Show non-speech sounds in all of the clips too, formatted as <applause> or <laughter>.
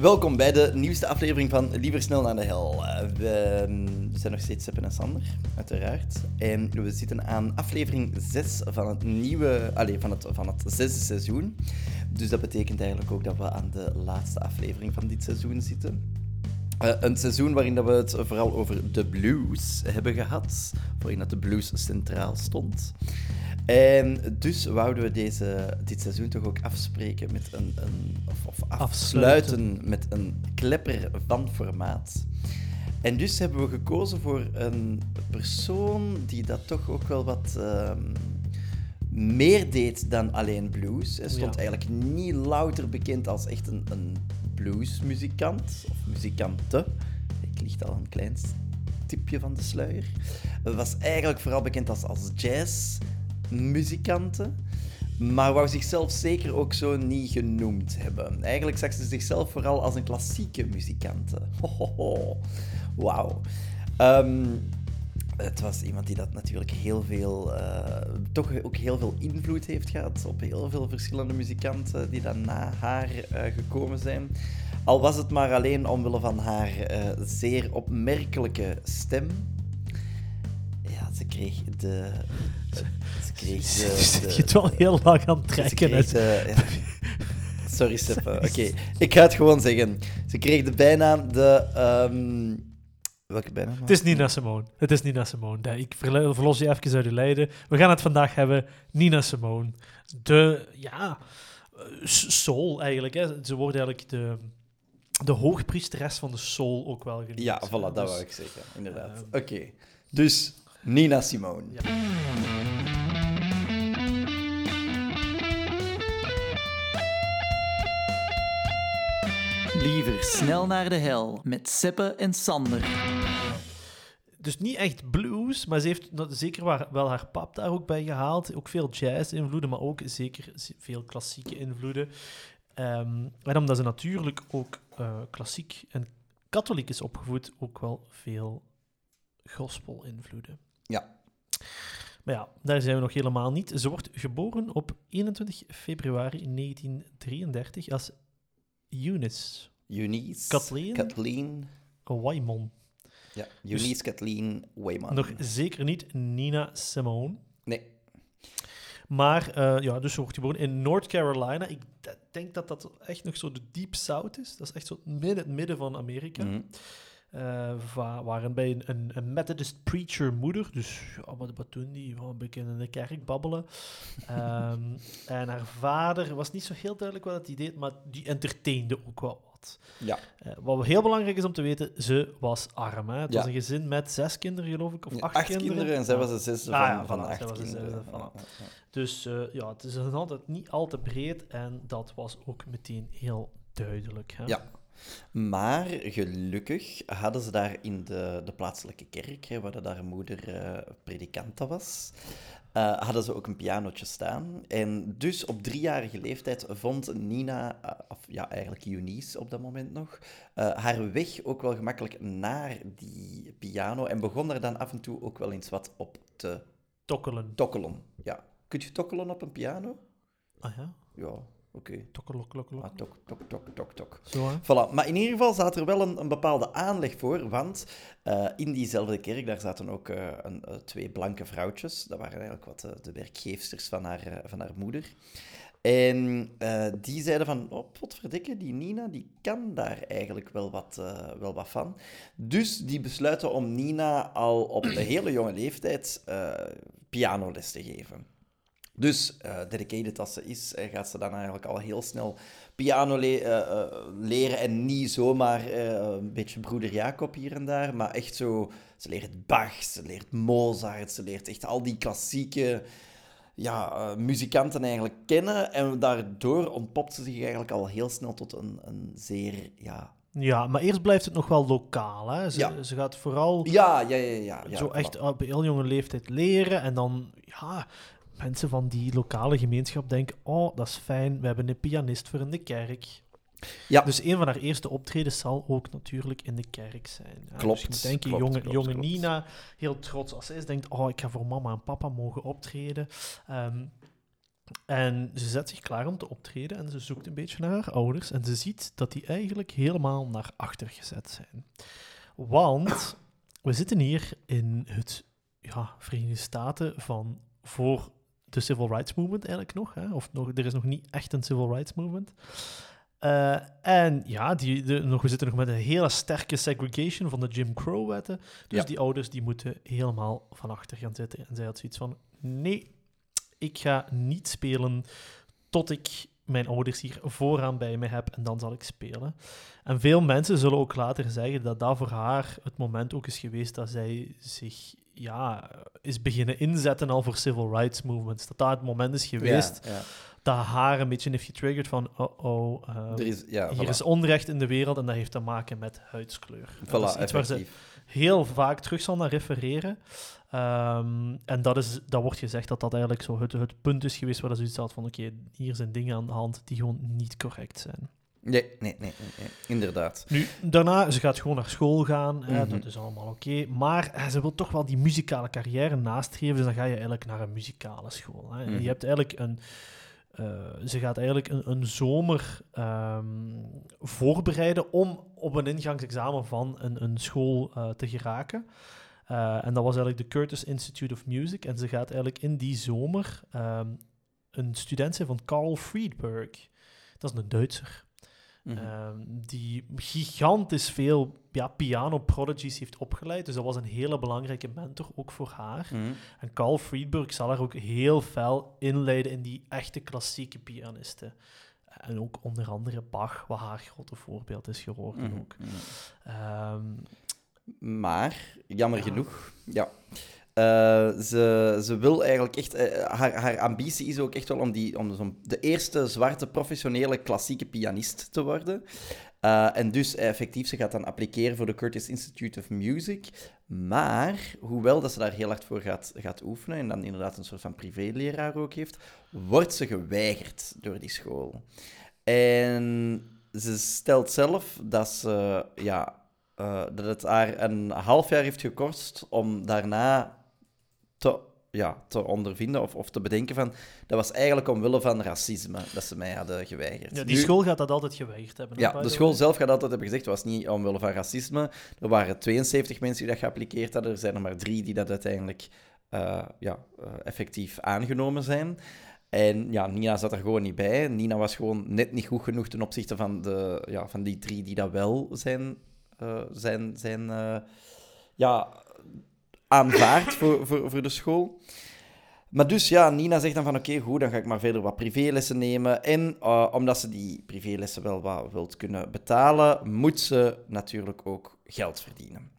Welkom bij de nieuwste aflevering van Liever Snel naar de Hel. Uh, we zijn nog steeds Seppen en Sander, uiteraard. En we zitten aan aflevering 6 van het nieuwe, allez, van het, van het zesde seizoen. Dus dat betekent eigenlijk ook dat we aan de laatste aflevering van dit seizoen zitten. Uh, een seizoen waarin dat we het vooral over de blues hebben gehad, waarin dat de blues centraal stond. En dus wouden we deze, dit seizoen toch ook afspreken met een, een of, of afsluiten, met een klepper van formaat. En dus hebben we gekozen voor een persoon die dat toch ook wel wat ehm, meer deed dan alleen blues. Hij stond eigenlijk niet louter bekend als echt een, een bluesmuzikant of muzikante. Ik ligt al een klein tipje van de sluier. Hij was eigenlijk vooral bekend als, als jazz muzikanten. Maar wou zichzelf zeker ook zo niet genoemd hebben. Eigenlijk zag ze zichzelf vooral als een klassieke muzikante. <laughs> Wauw. Ehm, het was iemand die dat natuurlijk heel veel, uh, toch ook heel veel invloed heeft gehad op heel veel verschillende muzikanten die dan na haar uh, gekomen zijn. Al was het maar alleen omwille van haar uh, zeer opmerkelijke stem. Ja, ze kreeg de kreeg je het wel heel lang aan het trekken. De, ja. Sorry, Seppe. <laughs> Oké, ik ga het gewoon zeggen. Ze kreeg de bijnaam de... Um... Welke bijnaam? Het is Nina Simone. Het is Nina Simone. Ik verlos je even uit de lijden. We gaan het vandaag hebben. Nina Simone. De, ja, soul eigenlijk. Hè. Ze wordt eigenlijk de, de hoogpriesteres van de soul ook wel genoemd. Ja, voilà, dat dus, wou ik zeggen. Inderdaad. Uh, Oké. Dus Nina Simone. Ja. Liever snel naar de hel met Seppe en Sander. Dus niet echt blues, maar ze heeft zeker wel haar pap daar ook bij gehaald. Ook veel jazz-invloeden, maar ook zeker veel klassieke invloeden. Um, en omdat ze natuurlijk ook uh, klassiek en katholiek is opgevoed, ook wel veel gospel-invloeden. Ja. Maar ja, daar zijn we nog helemaal niet. Ze wordt geboren op 21 februari 1933 als Eunice. Eunice. Kathleen. Kathleen. Waymon. Ja, dus Eunice Kathleen Waymon. Nog zeker niet Nina Simone. Nee. Maar uh, ja, dus ze wordt geboren in North Carolina. Ik denk dat dat echt nog zo de Deep South is. Dat is echt zo midden, het midden van Amerika. Mm -hmm. Uh, waren bij een, een, een, Methodist preacher moeder. Dus ja, wat, wat doen die? Gewoon een beetje in de kerk babbelen. um, <laughs> en haar vader was niet zo heel duidelijk wat hij deed, maar die entertainde ook wel wat. Ja. Uh, wat heel belangrijk is om te weten, ze was arm. Hè? Het was een gezin met zes kinderen, geloof ik, of acht, acht kinderen. kinderen. en zij was de zesde ah, van, ja, van, acht kinderen. Dus uh, ja, het is altijd niet al te breed en dat was ook meteen heel duidelijk. Hè? Ja. Maar gelukkig hadden ze daar in de, de plaatselijke kerk, hè, waar daar moeder uh, predikante was, uh, hadden ze ook een pianotje staan. En dus op driejarige leeftijd vond Nina, uh, of ja, eigenlijk Eunice op dat moment nog, haar weg ook wel gemakkelijk naar die piano en begon er dan af en toe ook wel eens wat op te... Tokkelen. Tokkelen, ja. Kun je tokkelen op een piano? Ah ja? Ja, Oké. Okay. Tokkelok, Ah, tok, tok, tok, tok, tok. Zo, hè? Voilà. Maar in ieder geval zat er wel een, een bepaalde aanleg voor, want uh, in diezelfde kerk, daar zaten ook uh, een, uh, twee blanke vrouwtjes. Dat waren eigenlijk wat de werkgeefsters van haar, van haar moeder. En die zeiden van, oh, potverdikke, die Nina, die kan daar eigenlijk wel wat, wel wat van. Dus die besluiten om Nina al op een hele jonge leeftijd pianoles te geven. Dus, uh, dedicated als ze is, uh, gaat ze dan eigenlijk al heel snel piano le uh, leren. En niet zomaar een beetje broeder Jacob hier en daar, maar echt zo... Ze leert Bach, ze leert Mozart, ze leert echt al die klassieke ja, muzikanten eigenlijk kennen. En daardoor ontpopt ze zich eigenlijk al heel snel tot een, een zeer... Ja, ja, maar eerst blijft het nog wel lokaal. Hè? Ze, ja. ze gaat vooral ja, ja, ja, ja, ja zo echt op heel jonge leeftijd leren. En dan, ja, mensen van die lokale gemeenschap denken: oh, dat is fijn, we hebben een pianist voor in de kerk. Ja. Dus een van haar eerste optredens zal ook natuurlijk in de kerk zijn. Ja, klopt. Dus je denken, klopt, jonge, klopt, jonge klopt. Nina, heel trots als zij denkt: oh, ik ga voor mama en papa mogen optreden. Um, En ze zet zich klaar om te optreden en ze zoekt een beetje naar haar ouders. En ze ziet dat die eigenlijk helemaal naar achter gezet zijn. Want we zitten hier in het ja, Verenigde Staten van voor de Civil Rights Movement eigenlijk nog. Hè? Of nog, er is nog niet echt een Civil Rights Movement. Uh, en ja, die, de, nog, we zitten nog met een hele sterke segregation van de Jim Crow-wetten. Dus Ja. die ouders die moeten helemaal van achter gaan zitten. En zij had zoiets van, nee, ik ga niet spelen tot ik mijn ouders hier vooraan bij me heb en dan zal ik spelen. En veel mensen zullen ook later zeggen dat dat voor haar het moment ook is geweest dat zij zich ja, is beginnen inzetten al voor civil rights movements. Dat dat het moment is geweest Ja, ja. dat haar een beetje heeft getriggerd van oh-oh, eh, Er is, ja, hier voilà. is onrecht in de wereld en dat heeft te maken met huidskleur. Voilà, dat is iets waar ze heel vaak terug zal naar refereren. Ehm, en dat, is, dat wordt gezegd dat dat eigenlijk zo het, het punt is geweest waar ze zoiets had van oké, hier zijn dingen aan de hand die gewoon niet correct zijn. Nee, nee, nee, inderdaad. Nu, daarna, ze gaat gewoon naar school gaan, hè, Mhm. dat is allemaal oké. maar hè, ze wil toch wel die muzikale carrière nastreven, dus dan ga je eigenlijk naar een muzikale school. Hè. En Mhm. Je hebt eigenlijk een... eh, ze gaat eigenlijk een, een zomer ehm, voorbereiden om op een ingangsexamen van een, een school eh, te geraken. Eh, en dat was eigenlijk de Curtis Institute of Music. En ze gaat eigenlijk in die zomer ehm, een student zijn van Carl Friedberg. Dat is een Duitser. Mhm. Ehm, die gigantisch veel ja, piano prodigies heeft opgeleid. Dus dat was een hele belangrijke mentor ook voor haar. Mhm. En Carl Friedberg zal haar ook heel fel inleiden in die echte klassieke pianisten. En ook onder andere Bach, wat haar grote voorbeeld is geworden Mhm. ook. Ehm, Maar, jammer Ja. genoeg, ja. Eh, ze, ze wil eigenlijk echt... eh, haar, haar ambitie is ook echt wel om, die, om de eerste zwarte professionele klassieke pianist te worden. Eh, en dus effectief, ze gaat dan appliceren voor de Curtis Institute of Music. Maar, hoewel dat ze daar heel hard voor gaat, gaat oefenen en dan inderdaad een soort van privéleraar ook heeft, wordt ze geweigerd door die school. En ze stelt zelf dat ze, ja, dat het haar een half jaar heeft gekost om daarna te, ja, te ondervinden of, of te bedenken van... Dat was eigenlijk omwille van racisme dat ze mij hadden geweigerd. ja, die Nu- school gaat dat altijd geweigerd hebben. ja, de school zelf gaat altijd hebben gezegd, het was niet omwille van racisme. Er waren 72 mensen die dat geappliqueerd hadden. Er zijn er maar drie die dat uiteindelijk eh, ja, eh, effectief aangenomen zijn. En ja, Nina zat er gewoon niet bij. Nina was gewoon net niet goed genoeg ten opzichte van, de, ja, van die drie die dat wel zijn, eh, zijn, zijn ja, aanvaard voor, voor, voor de school. Maar dus ja, Nina zegt dan van oké, goed, dan ga ik maar verder wat privélessen nemen. En eh, omdat ze die privélessen wel wat wilt kunnen betalen, moet ze natuurlijk ook geld verdienen.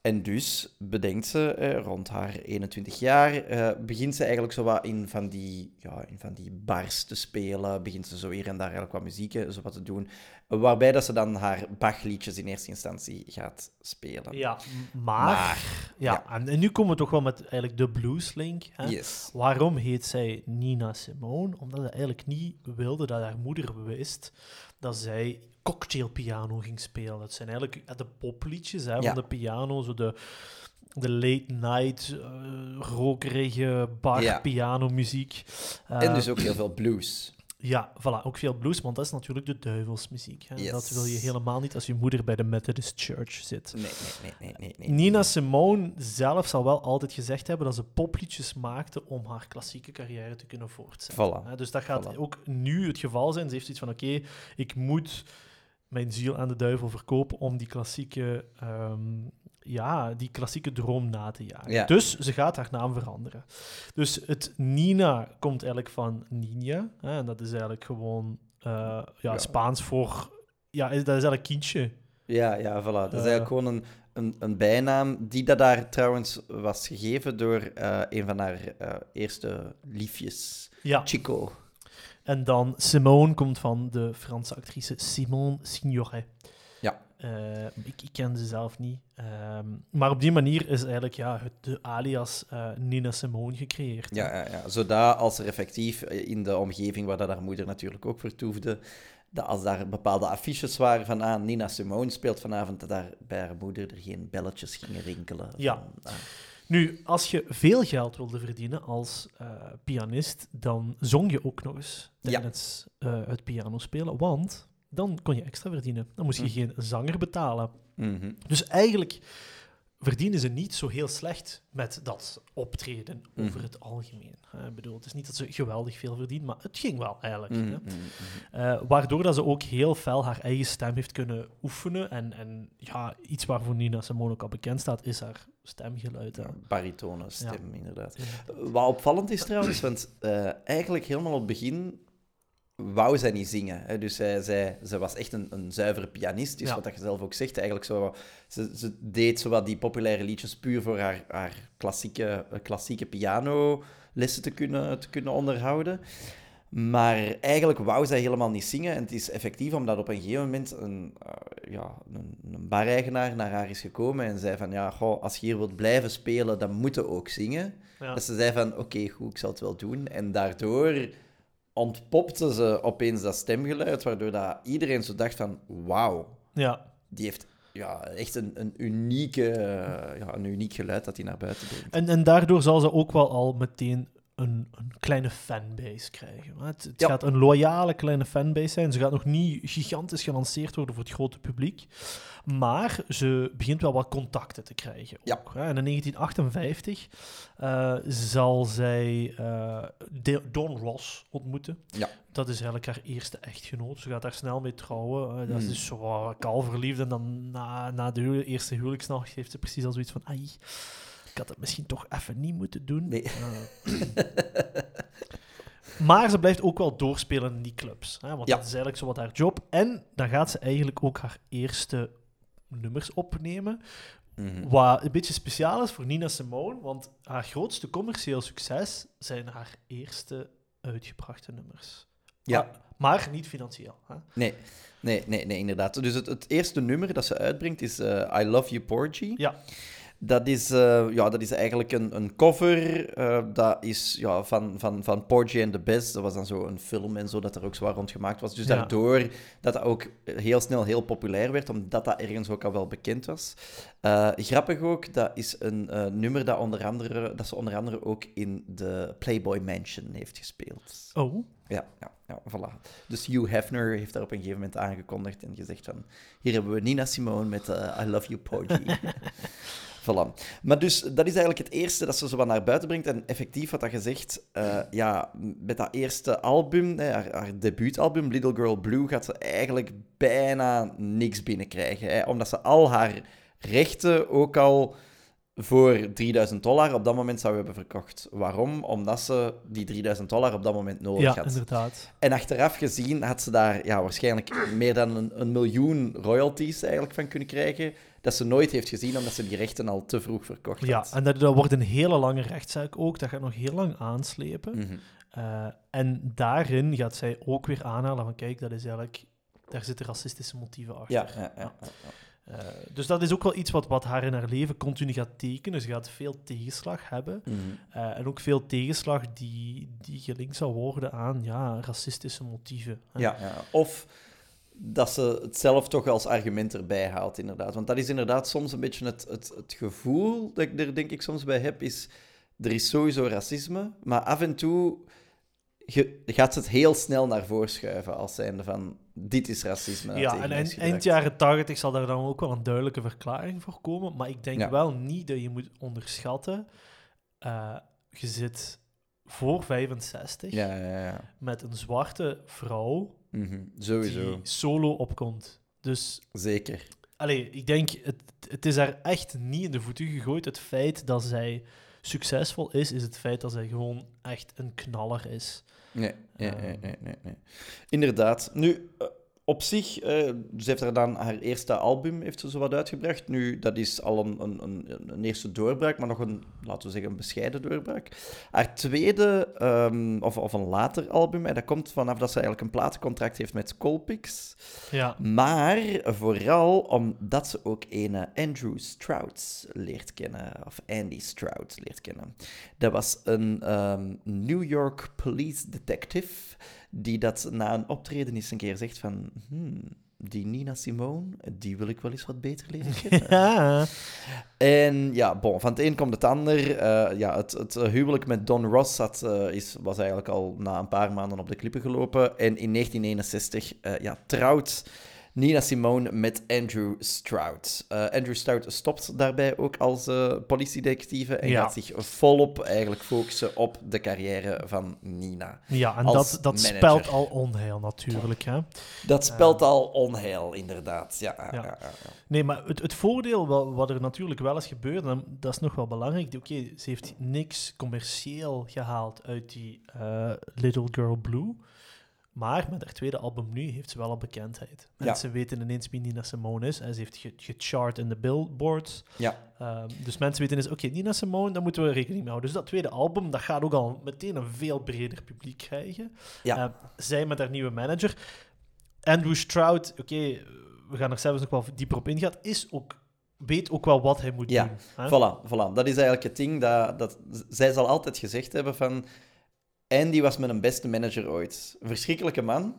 En dus bedenkt ze, eh, rond haar 21 jaar, eh, begint ze eigenlijk zo wat in van, die, ja, in van die bars te spelen. Begint ze zo hier en daar eigenlijk wat muziek eh, zo wat te doen. Waarbij dat ze dan haar Bach-liedjes in eerste instantie gaat spelen. Ja, maar... ja, En, en nu komen we toch wel met eigenlijk de blueslink. Hè? Yes. Waarom heet zij Nina Simone? Omdat ze eigenlijk niet wilde dat haar moeder wist dat zij cocktailpiano ging spelen. Het zijn eigenlijk eh, de popliedjes hè, Ja. van de piano, zo de, de late night, eh rokerige bar Ja. piano muziek. En dus ook heel veel blues. Ja, voilà, ook veel blues, want dat is natuurlijk de duivelsmuziek. Hè? Yes. Dat wil je helemaal niet als je moeder bij de Methodist Church zit. Nee, nee, nee, nee, nee. nee. Nina Simone zelf zal wel altijd gezegd hebben dat ze popliedjes maakte om haar klassieke carrière te kunnen voortzetten. Voilà. Hè, Dus dat gaat Voilà. ook nu het geval zijn. Ze heeft iets van, oké, ik moet mijn ziel aan de duivel verkopen om die klassieke, ehm, ja, die klassieke droom na te jagen. Ja. Dus ze gaat haar naam veranderen. Dus het Nina komt eigenlijk van Nina. Hè, en dat is eigenlijk gewoon eh, ja, Ja. Spaans voor... Ja, dat is eigenlijk kindje. Ja, ja, voilà. Dat is Eh. eigenlijk gewoon een, een, een bijnaam die dat daar trouwens was gegeven door eh, een van haar eerste liefjes, Ja. Chico. En dan Simone komt van de Franse actrice Simone Signoret. Ja. Eh, ik, ik ken ze zelf niet. Ehm, maar op die manier is eigenlijk ja, het, de alias eh, Nina Simone gecreëerd. Ja, ja, ja. Zodat als er effectief eh, in de omgeving waar dat haar moeder natuurlijk ook vertoefde, dat als daar bepaalde affiches waren van ah, Nina Simone speelt vanavond, dat daar bij haar moeder er geen belletjes gingen rinkelen. Ja. Van, ah, Nu, als je veel geld wilde verdienen als pianist, dan zong je ook nog eens Ja. tijdens eh, het piano spelen, want dan kon je extra verdienen. Dan moest je Hm. geen zanger betalen. Mhm. Dus eigenlijk verdienen ze niet zo heel slecht met dat optreden over Mhm. het algemeen. Ik bedoel, het is niet dat ze geweldig veel verdient, maar het ging wel eigenlijk. Mhm, hè. Eh, waardoor dat ze ook heel fel haar eigen stem heeft kunnen oefenen. En, en ja, iets waarvoor Nina Simone ook al bekend staat, is haar stemgeluid. hè. Baritone stem, inderdaad. Wat opvallend is trouwens, want eh, eigenlijk helemaal op het begin wou zij niet zingen. Hè? Dus zij, zij, zij was echt een, een zuivere pianist, dus Ja. wat dat je zelf ook zegt. Eigenlijk zo, ze, ze deed zo wat die populaire liedjes puur voor haar, haar klassieke, eh, klassieke pianolessen te kunnen, te kunnen onderhouden. Maar eigenlijk wou zij helemaal niet zingen. En het is effectief omdat op een gegeven moment een, eh, ja, een, een bar-eigenaar naar haar is gekomen en zei van, ja, goh, als je hier wilt blijven spelen, dan moet je ook zingen. Ja. Dat ze zei van, oké, goed, ik zal het wel doen. En daardoor ontpopte ze opeens dat stemgeluid, waardoor dat iedereen zo dacht van, wauw, ja. die heeft ja, echt een, een, unieke, eh, ja, een uniek geluid dat hij naar buiten brengt. En, en daardoor zal ze ook wel al meteen een, een kleine fanbase krijgen. Het, het Ja. gaat een loyale kleine fanbase zijn. Ze gaat nog niet gigantisch gelanceerd worden voor het grote publiek. Maar ze begint wel wat contacten te krijgen. Ja. Ook, hè. En in 1958 eh, zal zij eh, De- Don Ross ontmoeten. Ja. Dat is eigenlijk haar eerste echtgenoot. Ze gaat daar snel mee trouwen. Eh, dat is Hmm. dus zo kalverliefd. En dan na, na de huwelijk- eerste huwelijksnacht heeft ze precies al zoiets van... Ai, had het misschien toch even niet moeten doen. Nee. Eh, <laughs> maar ze blijft ook wel doorspelen in die clubs. Hè, want Ja. dat is eigenlijk zo wat haar job. En dan gaat ze eigenlijk ook haar eerste nummers opnemen. Mhm. Wat een beetje speciaal is voor Nina Simone, want haar grootste commercieel succes zijn haar eerste uitgebrachte nummers. Ja. Maar, maar niet financieel. Hè? Nee, nee, nee, nee, inderdaad. Dus het, het eerste nummer dat ze uitbrengt is eh, I Love You Porgy. Ja. Dat is, eh, ja, dat is eigenlijk een, een cover. eh, dat is ja, van, van, van Porgy and the Best. Dat was dan zo een film en zo dat er ook zwaar rond gemaakt was. Dus Ja. daardoor dat dat ook heel snel heel populair werd, omdat dat ergens ook al wel bekend was. Eh, grappig ook, dat is een nummer dat, onder andere, dat ze onder andere ook in de Playboy Mansion heeft gespeeld. Oh, Ja, ja, ja, voilà. Dus Hugh Hefner heeft daar op een gegeven moment aangekondigd en gezegd van... Hier hebben we Nina Simone met I Love You Porgy. <laughs> voilà. Maar dus, dat is eigenlijk het eerste dat ze zo wat naar buiten brengt. En effectief, wat dat gezegd, eh ja, met dat eerste album, haar debuutalbum, Little Girl Blue, gaat ze eigenlijk bijna niks binnenkrijgen. Hè, omdat ze al haar rechten ook al voor 3000 dollar op dat moment zou hebben verkocht. Waarom? Omdat ze die 3000 dollar op dat moment nodig ja, had. inderdaad. En achteraf gezien had ze daar ja, waarschijnlijk meer dan een, een miljoen royalties eigenlijk van kunnen krijgen. Dat ze nooit heeft gezien, omdat ze die rechten al te vroeg verkocht Ja, had. en dat, dat wordt een hele lange rechtszaak ook. Dat gaat nog heel lang aanslepen. Mhm. Eh, en daarin gaat zij ook weer aanhalen van kijk, dat is eigenlijk... Daar zitten racistische motieven achter. ja, ja, Eh, dus dat is ook wel iets wat, wat haar in haar leven continu gaat tekenen. Ze gaat veel tegenslag hebben. Mhm. Eh, en ook veel tegenslag die, die gelinkt zal worden aan ja, racistische motieven. hè. Ja, ja. Of dat ze het zelf toch als argument erbij haalt, inderdaad. Want dat is inderdaad soms een beetje het, het, het gevoel dat ik er denk ik soms bij heb, is er is sowieso racisme, maar af en toe gaat ze het heel snel naar voren schuiven als zijnde van dit is racisme. Ja, en eind, eind jaren 80 zal daar dan ook wel een duidelijke verklaring voor komen. Maar ik denk Ja. wel niet dat je moet onderschatten. eh, je zit voor 65 Ja, ja, ja. met een zwarte vrouw Mhm, Sowieso. die solo opkomt. Dus Zeker. allee, ik denk, het, het is haar echt niet in de voeten gegooid. Het feit dat zij succesvol is, is het feit dat zij gewoon echt een knaller is. Nee, nee, Ehm. nee, nee, nee. Inderdaad. Nu, eh, op zich, eh, ze heeft er dan haar eerste album heeft ze zo wat uitgebracht. Nu, dat is al een, een, een, eerste doorbraak, maar nog een, laten we zeggen, een bescheiden doorbraak. Haar tweede, ehm, of, of een later album, hè, dat komt vanaf dat ze eigenlijk een platencontract heeft met Colpix. Ja, Maar vooral omdat ze ook een Andrew Stroud leert kennen, of Andy Stroud leert kennen. Dat was een ehm, New York police detective die dat na een optreden eens een keer zegt van... Hmm, die Nina Simone, die wil ik wel eens wat beter leren <laughs> kennen. Ja. En ja, bon, van het een komt het ander. Eh, ja, het, het huwelijk met Don Ross had, eh, is, was eigenlijk al na een paar maanden op de klippen gelopen. En in 1961 eh, ja, trouwt Nina Simone met Andrew Stroud. Eh, Andrew Stroud stopt daarbij ook als uh, politiedetectieve en Ja. gaat zich volop eigenlijk focussen op de carrière van Nina. Ja, en dat, dat spelt al onheil natuurlijk. Hè? Dat spelt al onheil, inderdaad. Ja, ja. Ja. Nee, maar het, het voordeel wa- wat er natuurlijk wel is gebeurd, en dat is nog wel belangrijk. Oké, ze heeft niks commercieel gehaald uit die eh, Little Girl Blue. Maar met haar tweede album nu heeft ze wel al bekendheid. Ja. Mensen weten ineens wie Nina Simone is. En ze heeft ge- gechart in de billboards. Ja. Ehm, dus mensen weten eens, oké, Nina Simone, daar moeten we rekening mee houden. Dus dat tweede album, dat gaat ook al meteen een veel breder publiek krijgen. Ja. Eh, zij met haar nieuwe manager. Andrew Stroud, oké, we gaan er zelfs nog wel dieper op ingaan, is ook, weet ook wel wat hij moet Ja, doen. hè? Voilà, voilà. Dat is eigenlijk het ding. Dat, dat, zij zal altijd gezegd hebben van... Andy was mijn beste manager ooit. Een verschrikkelijke man,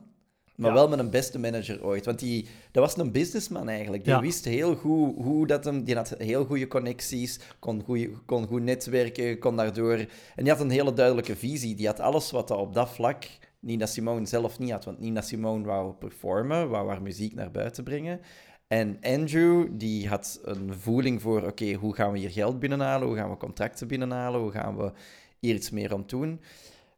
maar Ja. wel mijn beste manager ooit. Want die, dat was een businessman eigenlijk. Die Ja. wist heel goed hoe dat hem... Die had heel goede connecties, kon goed, kon goed netwerken, kon daardoor... En die had een hele duidelijke visie. Die had alles wat dat op dat vlak Nina Simone zelf niet had. Want Nina Simone wou performen, wou haar muziek naar buiten brengen. En Andrew, die had een voeling voor, oké, hoe gaan we hier geld binnenhalen? Hoe gaan we contracten binnenhalen? Hoe gaan we hier iets meer aan doen?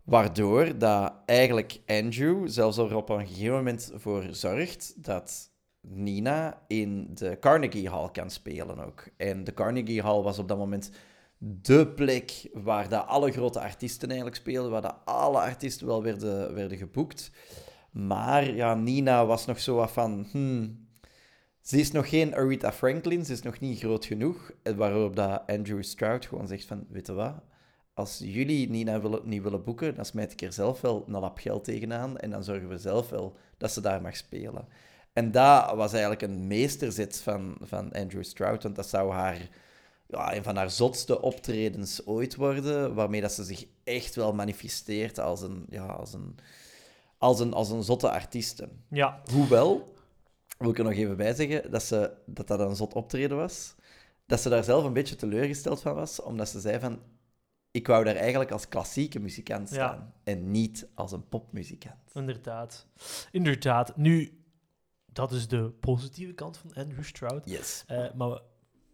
Waardoor dat eigenlijk Andrew zelfs er op een gegeven moment voor zorgt dat Nina in de Carnegie Hall kan spelen ook. En de Carnegie Hall was op dat moment de plek waar dat alle grote artiesten eigenlijk speelden, waar dat alle artiesten wel werden, werden geboekt. Maar ja, Nina was nog zo wat van... Hmm, ze is nog geen Aretha Franklin, ze is nog niet groot genoeg. En Waarop dat Andrew Stroud gewoon zegt van... Weet je wat? Als jullie Nina willen, niet willen boeken, dan smijt ik er zelf wel een lap geld tegenaan. En dan zorgen we zelf wel dat ze daar mag spelen. En dat was eigenlijk een meesterzet van, van Andrew Stroud. Want dat zou haar ja, een van haar zotste optredens ooit worden, waarmee dat ze zich echt wel manifesteert als een, ja, als een, als een, als een zotte artieste. Ja, Hoewel, wil ik er nog even bij zeggen, dat, ze, dat dat een zot optreden was, dat ze daar zelf een beetje teleurgesteld van was, omdat ze zei van, ik wou daar eigenlijk als klassieke muzikant Ja. staan, en niet als een popmuzikant. inderdaad. Inderdaad. Nu, dat is de positieve kant van Andrew Stroud. Yes. Eh, maar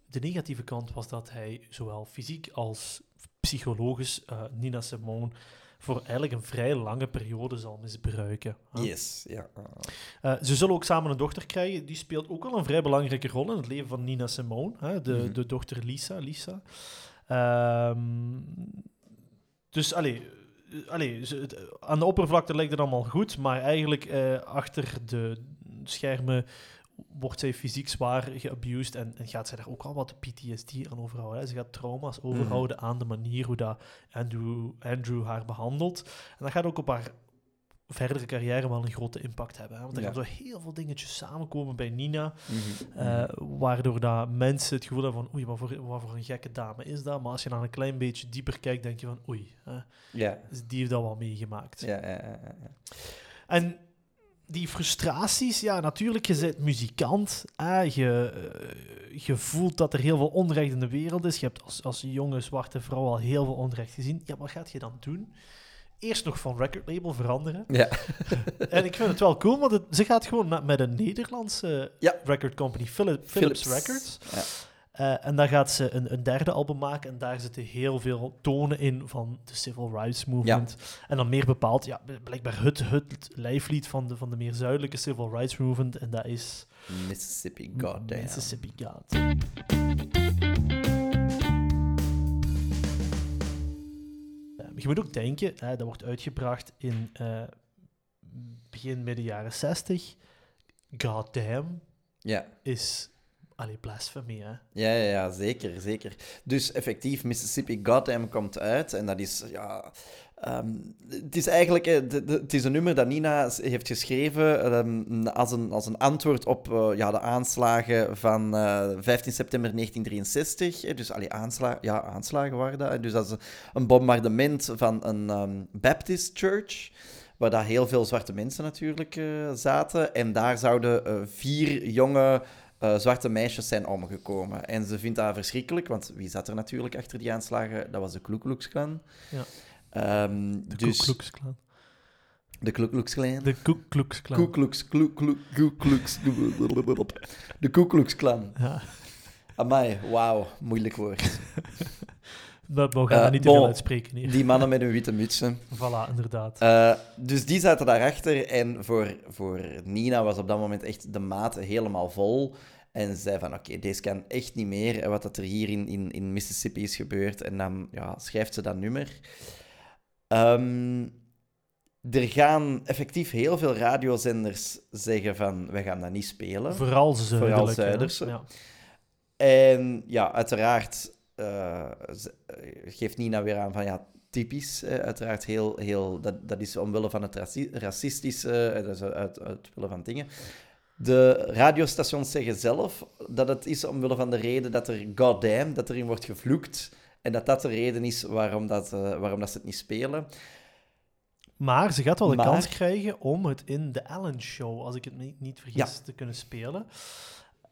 de negatieve kant was dat hij zowel fysiek als psychologisch eh, Nina Simone voor eigenlijk een vrij lange periode zal misbruiken. Yes, ja. Eh, ze zullen ook samen een dochter krijgen. Die speelt ook wel een vrij belangrijke rol in het leven van Nina Simone, hè, de, Mhm. de dochter Lisa. Lisa. Ehm, dus, allee, allee, het- aan de oppervlakte lijkt het allemaal goed, maar eigenlijk eh, achter de schermen wordt zij fysiek zwaar geabused en, en gaat zij daar ook al wat PTSD aan overhouden. Hè. Ze gaat trauma's overhouden aan de manier hoe dat Andrew, Andrew haar behandelt. En dat gaat ook op haar verdere carrière wel een grote impact hebben. Hè? Want er Ja. gaan zo heel veel dingetjes samenkomen bij Nina, Mhm. eh, waardoor dat mensen het gevoel hebben van oei, wat voor, wat voor een gekke dame is dat? Maar als je dan een klein beetje dieper kijkt, denk je van oei, hè, ja. die heeft dat wel meegemaakt. Ja, ja, ja, ja, ja. En die frustraties, ja, natuurlijk, je bent muzikant. Hè, je, eh, je voelt dat er heel veel onrecht in de wereld is. Je hebt als, als jonge zwarte vrouw al heel veel onrecht gezien. Ja, wat gaat je dan doen? Eerst nog van recordlabel veranderen. Ja. <laughs> En ik vind het wel cool, want het- ze gaat gewoon met, met een Nederlandse Ja. record company, Philip, Philips, Philips. Records. Ja. Eh, en dan gaat ze een, een derde album maken en daar zitten heel veel tonen in van de civil rights movement. En dan meer bepaald, ja, blijkbaar het, het lijflied van de, van de meer zuidelijke civil rights movement. En dat is Mississippi, goddamn. Mississippi God. Je moet ook denken, hè, dat wordt uitgebracht in eh, begin midden jaren 60. God damn Ja. is allee, blasphemie, hè? Ja, ja, ja, zeker, zeker. Dus effectief, Mississippi Goddamn komt uit en dat is, ja... ehm, het is eigenlijk eh, het is een nummer dat Nina heeft geschreven ehm, als, een, als een antwoord op eh, ja, de aanslagen van eh, 15 september 1963. Eh, Dus allee, aansla ja, aanslagen waren dat. Dus dat is een bombardement van een ehm, Baptist church waar daar heel veel zwarte mensen natuurlijk zaten. En daar zouden vier jonge zwarte meisjes zijn omgekomen. En ze vindt dat verschrikkelijk, want wie zat er natuurlijk achter die aanslagen? Dat was de Ku Klux Klan. Ja. Ehm, De dus, Klux Klan. De Klux Klan. De Klux Klan. De Klux Klan. Ja, Amai, wauw, moeilijk woord. <laughs> dat mogen we Eh, niet te bon. veel uitspreken hier. Die mannen met hun witte mutsen. <laughs> Voilà, inderdaad. Eh, dus die zaten daarachter en voor, voor Nina was op dat moment echt de maat helemaal vol. En ze zei van, oké, deze kan echt niet meer. En wat dat er hier in, in, in Mississippi is gebeurd. En dan ja, schrijft ze dat nummer. Ehm, er gaan effectief heel veel radiozenders zeggen van, wij gaan dat niet spelen. Vooral zuidelijk. hè. Zuiderse. Ja. En ja, uiteraard ze- eh, geeft Nina weer aan van ja, typisch. eh, uiteraard heel, heel, dat, dat is omwille van het raci- racistische, eh, dat is uit, uitwille van dingen. De radiostations zeggen zelf dat het is omwille van de reden dat er goddamn, dat erin wordt gevloekt. En dat dat de reden is waarom, dat, eh, waarom dat ze het niet spelen. Maar ze gaat wel de Maar- kans krijgen om het in de Ellen Show, als ik het niet, niet vergis, te kunnen spelen.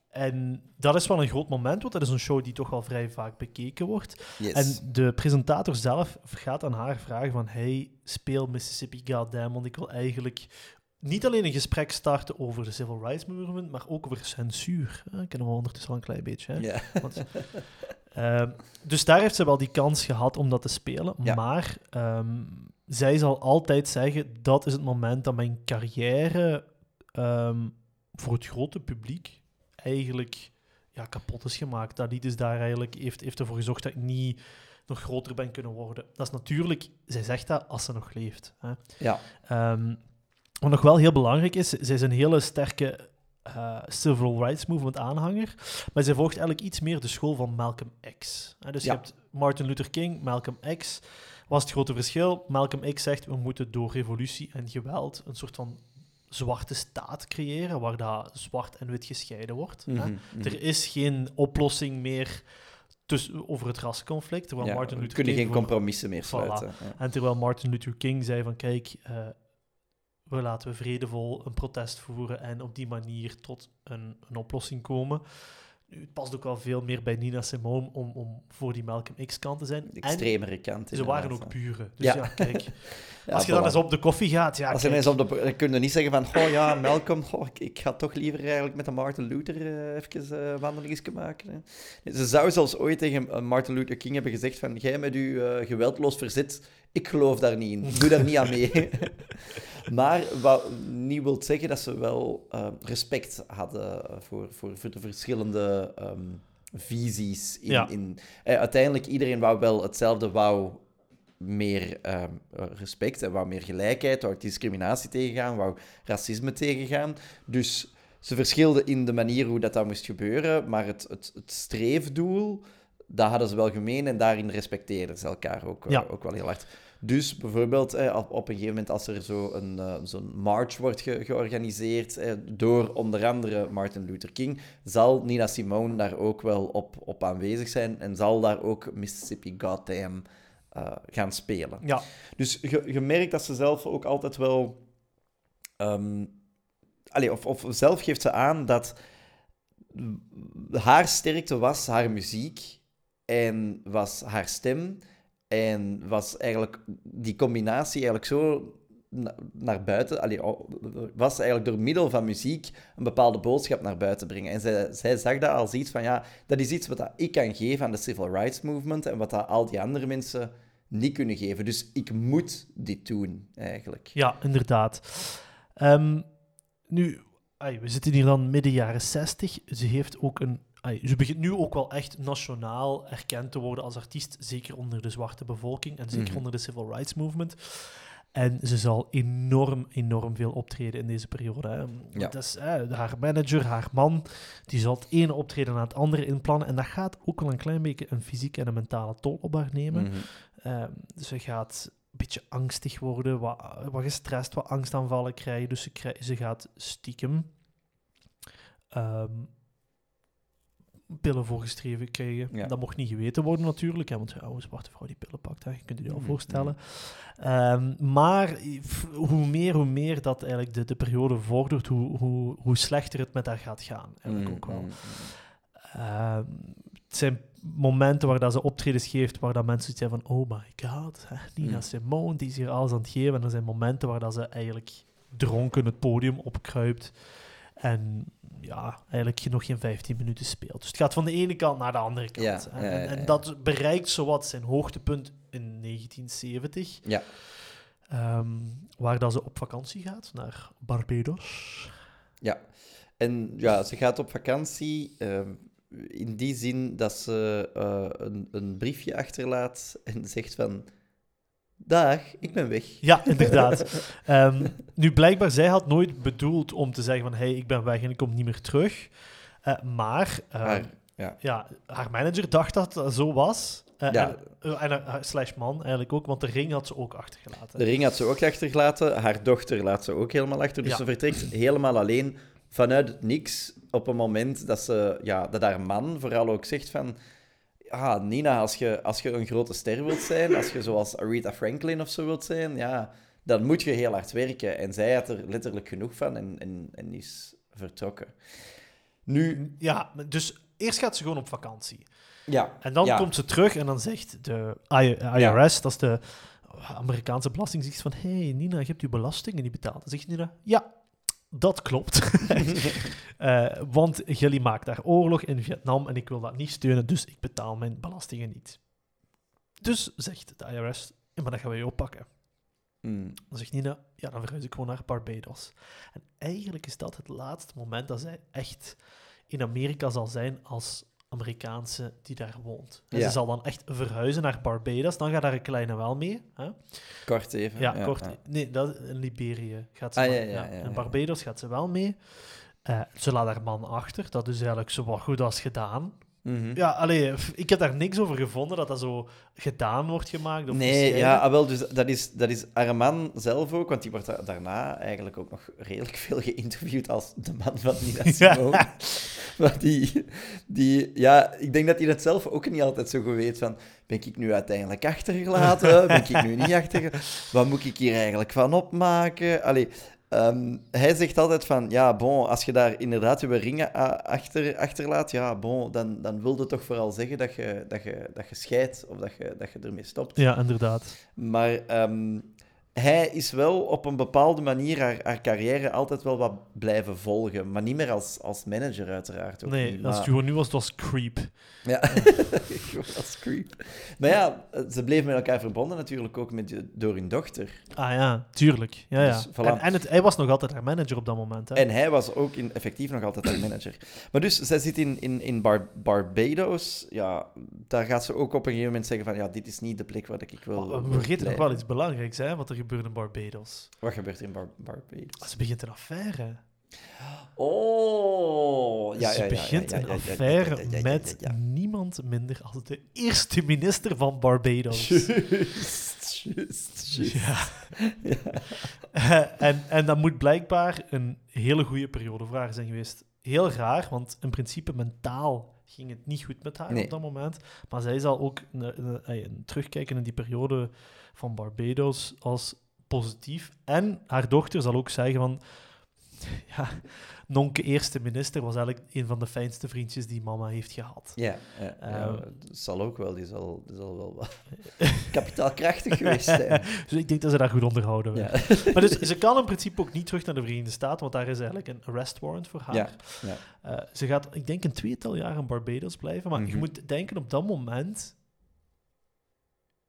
En dat is wel een groot moment, want dat is een show die toch wel vrij vaak bekeken wordt. Yes. En de presentator zelf gaat aan haar vragen van... Hey, speel Mississippi Goddamn, want ik wil eigenlijk niet alleen een gesprek starten over de Civil Rights Movement, maar ook over censuur. Eh, kennen we ondertussen al een klein beetje, hè? ja. Want, ehm, dus daar heeft ze wel die kans gehad om dat te spelen. Ja. Maar ehm, zij zal altijd zeggen: dat is het moment dat mijn carrière ehm, voor het grote publiek eigenlijk ja, kapot is gemaakt. Dat lied is daar eigenlijk, heeft, heeft ervoor gezorgd dat ik niet nog groter ben kunnen worden. Dat is natuurlijk, zij zegt dat als ze nog leeft. Hè. ja. Wat nog wel heel belangrijk is, zij is een hele sterke eh, civil rights movement aanhanger, maar zij volgt eigenlijk iets meer de school van Malcolm X. Eh, dus Ja. je hebt Martin Luther King, Malcolm X. Was het grote verschil? Malcolm X zegt, we moeten door revolutie en geweld een soort van zwarte staat creëren, waar dat zwart en wit gescheiden wordt. hè. Mhm, mhm. Er is geen oplossing meer tussen, over het rasconflict, terwijl Ja, Martin we Luther kunnen King geen compromissen meer Voilà. sluiten. Ja. en terwijl Martin Luther King zei van kijk, eh, we laten we vredevol een protest voeren en op die manier tot een, een oplossing komen. Nu, het past ook wel veel meer bij Nina Simone om, om voor die Malcolm X-kant te zijn. De En extremere kant. ze waren ook buren. Dus Ja. ja, kijk. <laughs> Ja, als je dan voilà. eens op de koffie gaat, ja, Als je op de... Dan kun je niet zeggen van... Oh ja, Malcolm, goh, ik, ik ga toch liever eigenlijk met de Martin Luther eh, even wandelingetje maken. Hè. Ze zou zelfs ooit tegen Martin Luther King hebben gezegd van... Jij met uw eh, geweldloos verzet, ik geloof daar niet in. Doe daar niet aan mee. <laughs> maar wat niet wil zeggen dat ze wel eh, respect hadden voor, voor, voor de verschillende ehm, visies. In, Ja. in, eh, uiteindelijk, iedereen wou wel hetzelfde, wou meer ehm, respect en wou meer gelijkheid, wou discriminatie tegengaan, wou racisme tegengaan. Dus ze verschilden in de manier hoe dat, dat moest gebeuren, maar het, het, het streefdoel, dat hadden ze wel gemeen en daarin respecteerden ze elkaar ook, eh, Ja. ook wel heel hard. Dus bijvoorbeeld eh, op, op een gegeven moment als er zo een, eh, zo'n march wordt ge- georganiseerd eh, door onder andere Martin Luther King, zal Nina Simone daar ook wel op, op aanwezig zijn en zal daar ook Mississippi Goddamn eh, gaan spelen. Ja, Dus je, je merkt dat ze zelf ook altijd wel. ehm, allee, of, of zelf geeft ze aan dat haar sterkte was haar muziek en was haar stem. En was eigenlijk die combinatie eigenlijk zo na- naar buiten, allee, was eigenlijk door middel van muziek een bepaalde boodschap naar buiten brengen. En zij, zij zag dat als iets van, ja, dat is iets wat ik kan geven aan de civil rights movement en wat al die andere mensen niet kunnen geven. Dus ik moet dit doen, eigenlijk. ja inderdaad. Ehm, nu, we zitten hier dan midden jaren 60. Ze heeft ook een. Ai, ze begint nu ook wel echt nationaal erkend te worden als artiest, zeker onder de zwarte bevolking en zeker Mhm. onder de civil rights movement. En ze zal enorm, enorm veel optreden in deze periode. Hè. Ja. Dat is, hè, haar manager, haar man, die zal het ene optreden na het andere inplannen. En dat gaat ook wel een klein beetje een fysieke en een mentale tol op haar nemen. Mhm. Ehm, ze gaat een beetje angstig worden, wat, wat gestrest, wat angstaanvallen krijgen. Dus ze, ze gaat stiekem ehm, pillen voorgeschreven krijgen. Ja. Dat mocht niet geweten worden natuurlijk, hè, want ja, een zwarte vrouw die pillen pakt, hè, je kunt je dat al Mhm, voorstellen. Ehm, maar hoe meer, hoe meer dat eigenlijk de, de periode vordert, hoe, hoe, hoe slechter het met haar gaat gaan. Eigenlijk ook wel. Mm, mm, Ehm, het zijn momenten waar dat ze optredens geeft, waar dat mensen hebben van, oh my god, hè, Nina Mm. Simone, die is hier alles aan het geven. En er zijn momenten waar dat ze eigenlijk dronken het podium opkruipt en ja, eigenlijk nog geen 15 minuten speelt. Dus het gaat van de ene kant naar de andere kant. Ja, hè. ja, ja, en, dat bereikt zowat zijn hoogtepunt in 1970, Ja. ehm, waar dat ze op vakantie gaat, naar Barbados. Ja, en ja, ze gaat op vakantie ehm, in die zin dat ze eh, een, een briefje achterlaat en zegt van... Dag, ik ben weg. Ja, <laughs> inderdaad. Ehm, nu, blijkbaar, zij had nooit bedoeld om te zeggen van hey, ik ben weg en ik kom niet meer terug. Eh, maar ehm, Haar, ja. ja, haar manager dacht dat zo was. Eh, Ja. En, eh, en slash man eigenlijk ook, want de ring had ze ook achtergelaten. De ring had ze ook achtergelaten. Haar dochter laat ze ook helemaal achter. Dus Ja. ze vertrekt helemaal alleen vanuit het niks op een moment dat, ze, ja, dat haar man vooral ook zegt van... Ja, Nina, als je, als je een grote ster wilt zijn, als je zoals Aretha Franklin of zo wilt zijn, ja, dan moet je heel hard werken. En zij had er letterlijk genoeg van en, en, en is vertrokken. Nu, Ja, dus eerst gaat ze gewoon op vakantie. ja. En dan ja. komt ze terug en dan zegt de IRS, dat is de Amerikaanse belastingdienst, van hey Nina, je hebt je belastingen niet betaald. Dan zegt Nina, ja, dat klopt. <laughs> Eh, want jullie maakt daar oorlog in Vietnam en ik wil dat niet steunen, dus ik betaal mijn belastingen niet. Dus zegt de IRS, maar dan gaan we je oppakken. Mm, Dan zegt Nina, ja, dan verhuis ik gewoon naar Barbados. En eigenlijk is dat het laatste moment dat zij echt in Amerika zal zijn als Amerikaanse die daar woont. En Ja. Ze zal dan echt verhuizen naar Barbados. Dan gaat daar een kleine wel mee. Hè? kort even. Ja, kort. ja. Nee, dat, in Liberië gaat ze Ah, wel- ja, ja, ja, In. Barbados gaat ze wel mee. Eh, ze laat haar man achter. Dat is eigenlijk zo wat goed als gedaan. Mhm. Ja, allee, ik heb daar niks over gevonden dat dat zo gedaan wordt gemaakt. Of Nee, ja, ah, wel, dus dat is, dat is haar man zelf ook, want die wordt da- daarna eigenlijk ook nog redelijk <laughs> veel geïnterviewd als de man van Nina <laughs> Simone. Maar die, die, ja, ik denk dat hij dat zelf ook niet altijd zo goed weet van, ben ik nu uiteindelijk achtergelaten? Ben ik nu niet <laughs> achtergelaten? Wat moet ik hier eigenlijk van opmaken? Allee, ehm, hij zegt altijd van, ja, bon, als je daar inderdaad je ringen achter, achterlaat, ja, bon, dan, dan wil dat toch vooral zeggen dat je, dat je, dat je scheidt of dat je, dat je ermee stopt. Ja, inderdaad. Maar ehm, hij is wel op een bepaalde manier haar, haar carrière altijd wel wat blijven volgen. Maar niet meer als, als manager, uiteraard. Ook Nee, niet, als maar- gewoon nu was, het was creep. Ja, <laughs> als creep. Maar ja, ze bleven met elkaar verbonden natuurlijk ook met, door hun dochter. Ah ja, tuurlijk. Ja, ja. Dus, voilà. En, en het, hij was nog altijd haar manager op dat moment. Hè? En hij was ook in, effectief nog altijd haar manager. Maar dus, zij zit in, in, in Bar- Barbados. Ja, daar gaat ze ook op een gegeven moment zeggen van, ja, dit is niet de plek waar ik wil... Maar wil we vergeten nog wel iets belangrijks, hè, wat er gebeurt in Barbados. Wat gebeurt in Bar- Barbados? Ze begint een affaire. Oh, ja, Ze ja, ja, begint ja, ja, een affaire met niemand minder als de eerste minister van Barbados. <laughs> <laughs> Ja. Eh, en, en dat moet blijkbaar een hele goede periode voor haar zijn geweest. Heel raar, want in principe mentaal ging het niet goed met haar Nee. op dat moment. Maar zij zal ook een, een- een terugkijken in die periode van Barbados als positief. En haar dochter zal ook zeggen van... <laughs> Ja, Nonke eerste minister was eigenlijk een van de fijnste vriendjes die mama heeft gehad. Ja, ja, ja, Ehm. dat zal ook wel. Die zal, die zal wel wat <laughs> kapitaalkrachtig geweest zijn. <laughs> Dus ik denk dat ze daar goed onderhouden Ja. Maar dus, ze kan in principe ook niet terug naar de Verenigde Staten, want daar is eigenlijk een arrest warrant voor haar. Ja, ja. Eh, ze gaat, ik denk, een tweetal jaar in Barbados blijven. Maar je Mhm. moet denken, op dat moment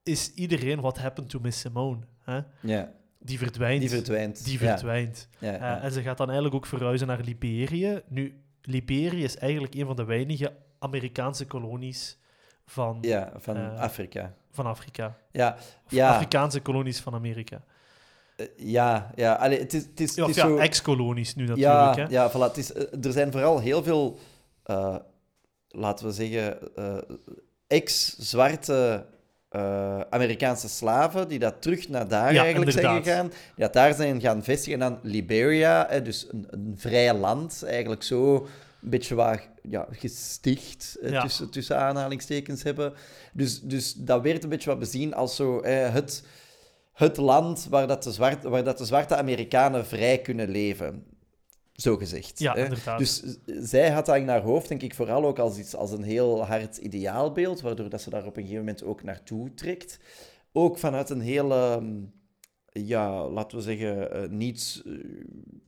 is iedereen what happened to Miss Simone. Hè? ja, Die verdwijnt. die verdwijnt. Die verdwijnt. Ja, Eh, ja. en ze gaat dan eigenlijk ook verhuizen naar Liberië. Nu, Liberië is eigenlijk een van de weinige Amerikaanse kolonies van, ja, van eh, Afrika. van Afrika. Ja, Ja. Afrikaanse kolonies van Amerika. eh, ja, ja. Allee, het is, het is, het is ja, zo... ex-kolonies nu natuurlijk. Ja, hè. ja voilà. het is, er zijn vooral heel veel, laten we zeggen, ex-zwarte eh, Amerikaanse slaven die dat terug naar daar Ja, eigenlijk zijn gegaan. Die dat daar zijn gaan vestigen. En dan Liberia, hè, dus een, een vrij land, eigenlijk zo een beetje waar ja, gesticht, eh, Ja. tussen, tussen aanhalingstekens hebben. Dus, dus dat werd een beetje wat bezien als zo, eh, het, het land waar, dat de waar dat de zwarte Amerikanen vrij kunnen leven. Zo gezegd. Ja, hè. inderdaad. Dus z- zij had dat in haar hoofd, denk ik, vooral ook als, iets, als een heel hard ideaalbeeld, waardoor dat ze daar op een gegeven moment ook naartoe trekt. Ook vanuit een hele, mm, ja, laten we zeggen, eh, niet, eh,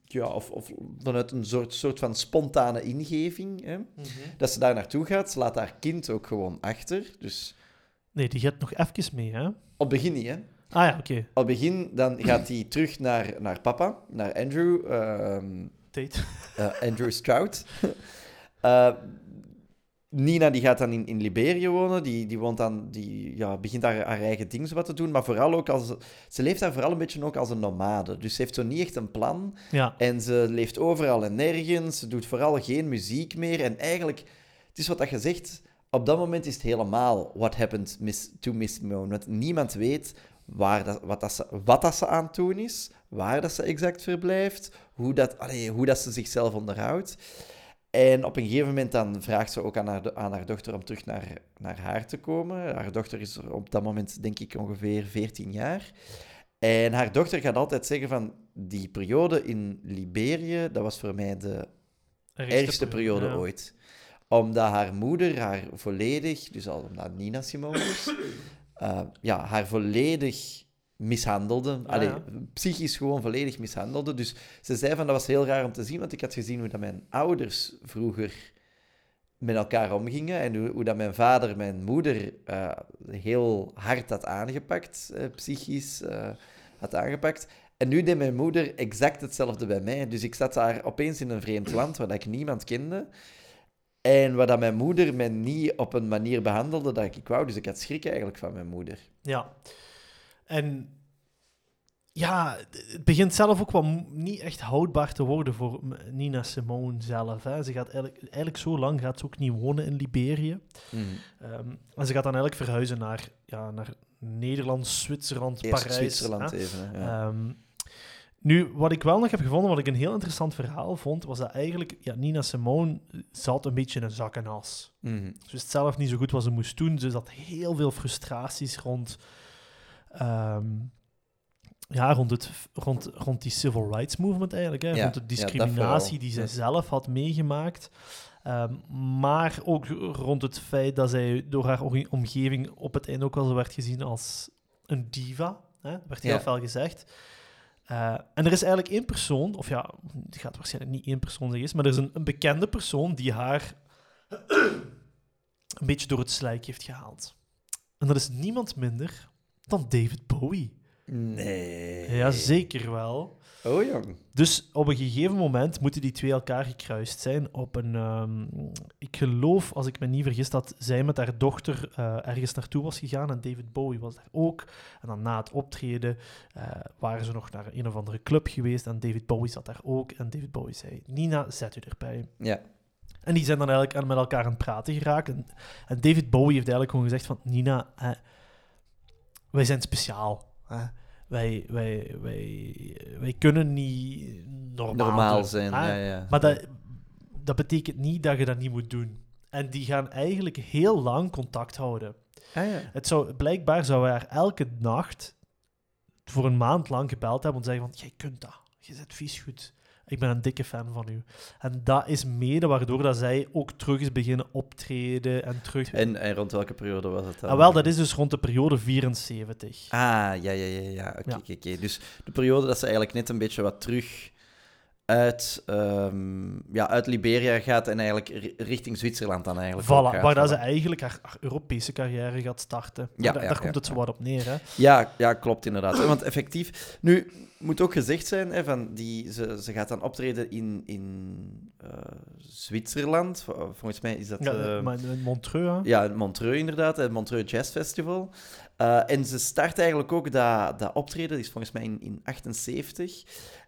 ja, of, of vanuit een soort, soort van spontane ingeving. Hè? Mhm. Dat ze daar naartoe gaat, ze laat haar kind ook gewoon achter. Dus Nee, die gaat nog even mee, hè? op het begin niet, hè. Ah ja, oké. Op het begin dan gaat hij terug naar, naar papa, naar Andrew. ehm, Tate. eh, Andrew Stroud. <laughs> Eh, Nina die gaat dan in, in Liberië wonen. Die, die, woont dan, die ja, begint daar haar eigen dingen wat te doen. Maar vooral ook als... Ze leeft daar vooral een beetje ook als een nomade. Dus ze heeft zo niet echt een plan. Ja. En ze leeft overal en nergens. Ze doet vooral geen muziek meer. En eigenlijk, het is wat dat je zegt... Op dat moment is het helemaal what happened miss, to Miss Moon. Want niemand weet waar dat, wat, dat ze, wat dat ze aan het doen is, waar dat ze exact verblijft, hoe dat, allee, hoe dat ze zichzelf onderhoudt. En op een gegeven moment dan vraagt ze ook aan haar, aan haar dochter om terug naar, naar haar te komen. Haar dochter is op dat moment, denk ik, ongeveer 14 jaar. En haar dochter gaat altijd zeggen van, die periode in Liberië, dat was voor mij de ergste periode ja. ooit. Omdat haar moeder haar volledig, dus al omdat Nina Simone is, eh, ja, haar volledig mishandelde. Ah, Allee, ja. psychisch gewoon volledig mishandelde. Dus ze zei van, dat was heel raar om te zien, want ik had gezien hoe dat mijn ouders vroeger met elkaar omgingen en hoe, hoe dat mijn vader mijn moeder eh, heel hard had aangepakt, eh, psychisch had aangepakt. En nu deed mijn moeder exact hetzelfde bij mij. Dus ik zat daar opeens in een vreemd land waar ik niemand kende. En waar dat mijn moeder mij niet op een manier behandelde dat ik wou. Dus ik had schrik eigenlijk van mijn moeder. Ja. En ja, het begint zelf ook wel niet echt houdbaar te worden voor Nina Simone zelf. Hè. Ze gaat eigenlijk, eigenlijk zo lang gaat ze ook niet wonen in Liberië. Ehm, en ze gaat dan eigenlijk verhuizen naar, ja, naar Nederland, Zwitserland, Eerst Parijs. Zwitserland hè. even. Hè? Ja. Ehm, nu, wat ik wel nog heb gevonden, wat ik een heel interessant verhaal vond, was dat eigenlijk ja, Nina Simone zat een beetje in een zak en as. Mhm. Ze wist zelf niet zo goed wat ze moest doen. Ze had heel veel frustraties rond, ehm, ja, rond, het, rond, rond die civil rights movement eigenlijk. Hè? Ja, rond de discriminatie die zij zelf had meegemaakt. Ehm, maar ook rond het feit dat zij door haar om- omgeving op het einde ook wel zo werd gezien als een diva. Hè? Dat werd heel veel gezegd. Eh, en er is eigenlijk één persoon, of ja, het gaat waarschijnlijk niet één persoon zeggen, maar er is een, een bekende persoon die haar een beetje door het slijk heeft gehaald. En dat is niemand minder dan David Bowie. Nee. Ja, zeker wel. Oh, jong. Dus op een gegeven moment moeten die twee elkaar gekruist zijn op een... ehm, ik geloof, als ik me niet vergis, dat zij met haar dochter eh, ergens naartoe was gegaan en David Bowie was daar ook. En dan na het optreden eh, waren ze nog naar een of andere club geweest en David Bowie zat daar ook. En David Bowie zei, Nina, zet u erbij. Ja. En die zijn dan eigenlijk aan- met elkaar aan het praten geraakt. En, en David Bowie heeft eigenlijk gewoon gezegd van... Nina, hè, wij zijn speciaal. Hè. Wij, wij, wij, wij kunnen niet normaal, Normaal zijn. hè. Ja, ja. Maar dat, dat betekent niet dat je dat niet moet doen. En die gaan eigenlijk heel lang contact houden. Ah, ja. Het zou, blijkbaar zou hij haar elke nacht voor een maand lang gebeld hebben om te zeggen van, jij kunt dat. Je zit vies goed. Ik ben een dikke fan van u. En dat is mede waardoor dat zij ook terug is beginnen optreden en terug... En, en rond welke periode was het dan? ah, wel, dat is dus rond de periode 74. Ah, ja, ja, ja, ja. Oké, Ja. oké, oké. Dus de periode dat ze eigenlijk net een beetje wat terug uit, ehm, ja, uit Liberia gaat en eigenlijk ri- richting Zwitserland dan eigenlijk Voilà, gaat. waar dat ze eigenlijk haar, haar Europese carrière gaat starten. Ja, Ja, daar ja, daar ja, komt het zo wat op neer. Hè? Ja, ja, klopt inderdaad. Want effectief... Nu, moet ook gezegd zijn, hè, van die, ze, ze gaat dan optreden in, in eh, Zwitserland. Vol- Volgens mij is dat... Ja, eh, maar in Montreux. hè. Ja, in Montreux inderdaad, het Montreux Jazz Festival. Eh, en ze start eigenlijk ook dat, dat optreden, dat is volgens mij in, in 78.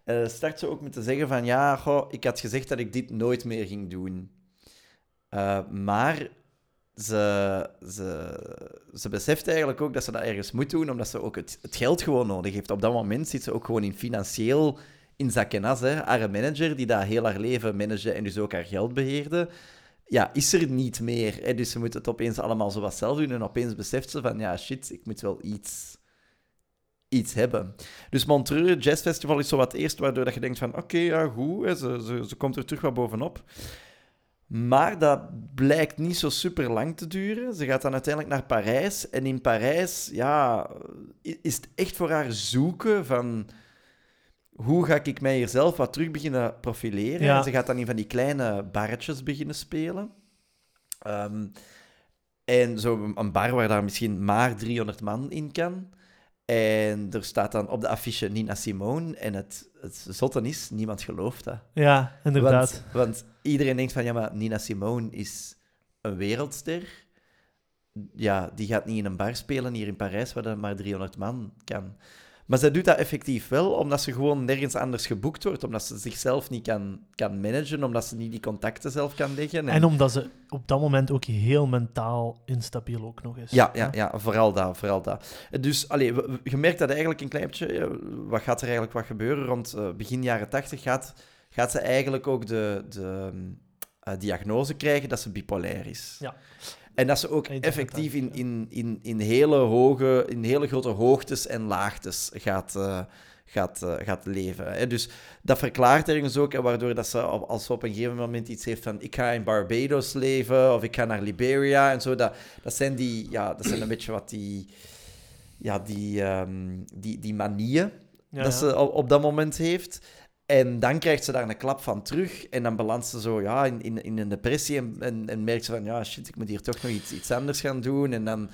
eh, start ze ook met te zeggen van, ja, goh, ik had gezegd dat ik dit nooit meer ging doen. Eh, maar ze, ze, ze beseft eigenlijk ook dat ze dat ergens moet doen, omdat ze ook het, geld gewoon nodig heeft. Op dat moment zit ze ook gewoon in financieel in zak en as. Hè. Haar manager, die dat heel haar leven managede en dus ook haar geld beheerde, ja, is er niet meer. Hè. Dus ze moet het opeens allemaal zo wat zelf doen en opeens beseft ze van, ja, shit, ik moet wel iets, iets hebben. Dus Montreux Jazz Festival is zo wat eerst waardoor dat je denkt van, oké, ja, goed, hè, ze, ze, komt er terug wat bovenop. Maar dat blijkt niet zo super lang te duren. Ze gaat dan uiteindelijk naar Parijs. En in Parijs, ja, is het echt voor haar zoeken van... Hoe ga ik mij hier zelf wat terug beginnen profileren? Ja. En ze gaat dan in van die kleine barretjes beginnen spelen. Ehm, en zo een bar waar daar misschien maar 300 man in kan. En er staat dan op de affiche Nina Simone. En het, het zotte is, niemand gelooft dat. Ja, inderdaad. Want, want iedereen denkt van, ja, maar Nina Simone is een wereldster. Ja, die gaat niet in een bar spelen hier in Parijs, waar er maar 300 man kan. Maar zij doet dat effectief wel, omdat ze gewoon nergens anders geboekt wordt, omdat ze zichzelf niet kan, kan managen, omdat ze niet die contacten zelf kan leggen. En omdat ze op dat moment ook heel mentaal instabiel ook nog is. Ja, ja, ja, vooral dat, vooral dat. Dus allee, je merkt dat eigenlijk een klein beetje, wat gaat er eigenlijk wat gebeuren? Rond eh, begin jaren tachtig gaat, gaat ze eigenlijk ook de, de eh, diagnose krijgen dat ze bipolair is. Ja. En dat ze ook effectief in, 80, in, in, in, hele hoge, in hele grote hoogtes en laagtes gaat, eh, gaat, eh, gaat leven. Hè. Dus dat verklaart ergens ook, en waardoor dat ze, als ze op een gegeven moment iets heeft van ik ga in Barbados leven, of ik ga naar Liberia en zo, dat, dat zijn die, ja, dat zijn een beetje wat die, ja, die, ehm, die, die manieën Ja, dat ja. ze op, op dat moment heeft. En dan krijgt ze daar een klap van terug. En dan belandt ze zo ja, in, in, in een depressie. En, en, en merkt ze van, ja, shit, ik moet hier toch nog iets, iets anders gaan doen. En dan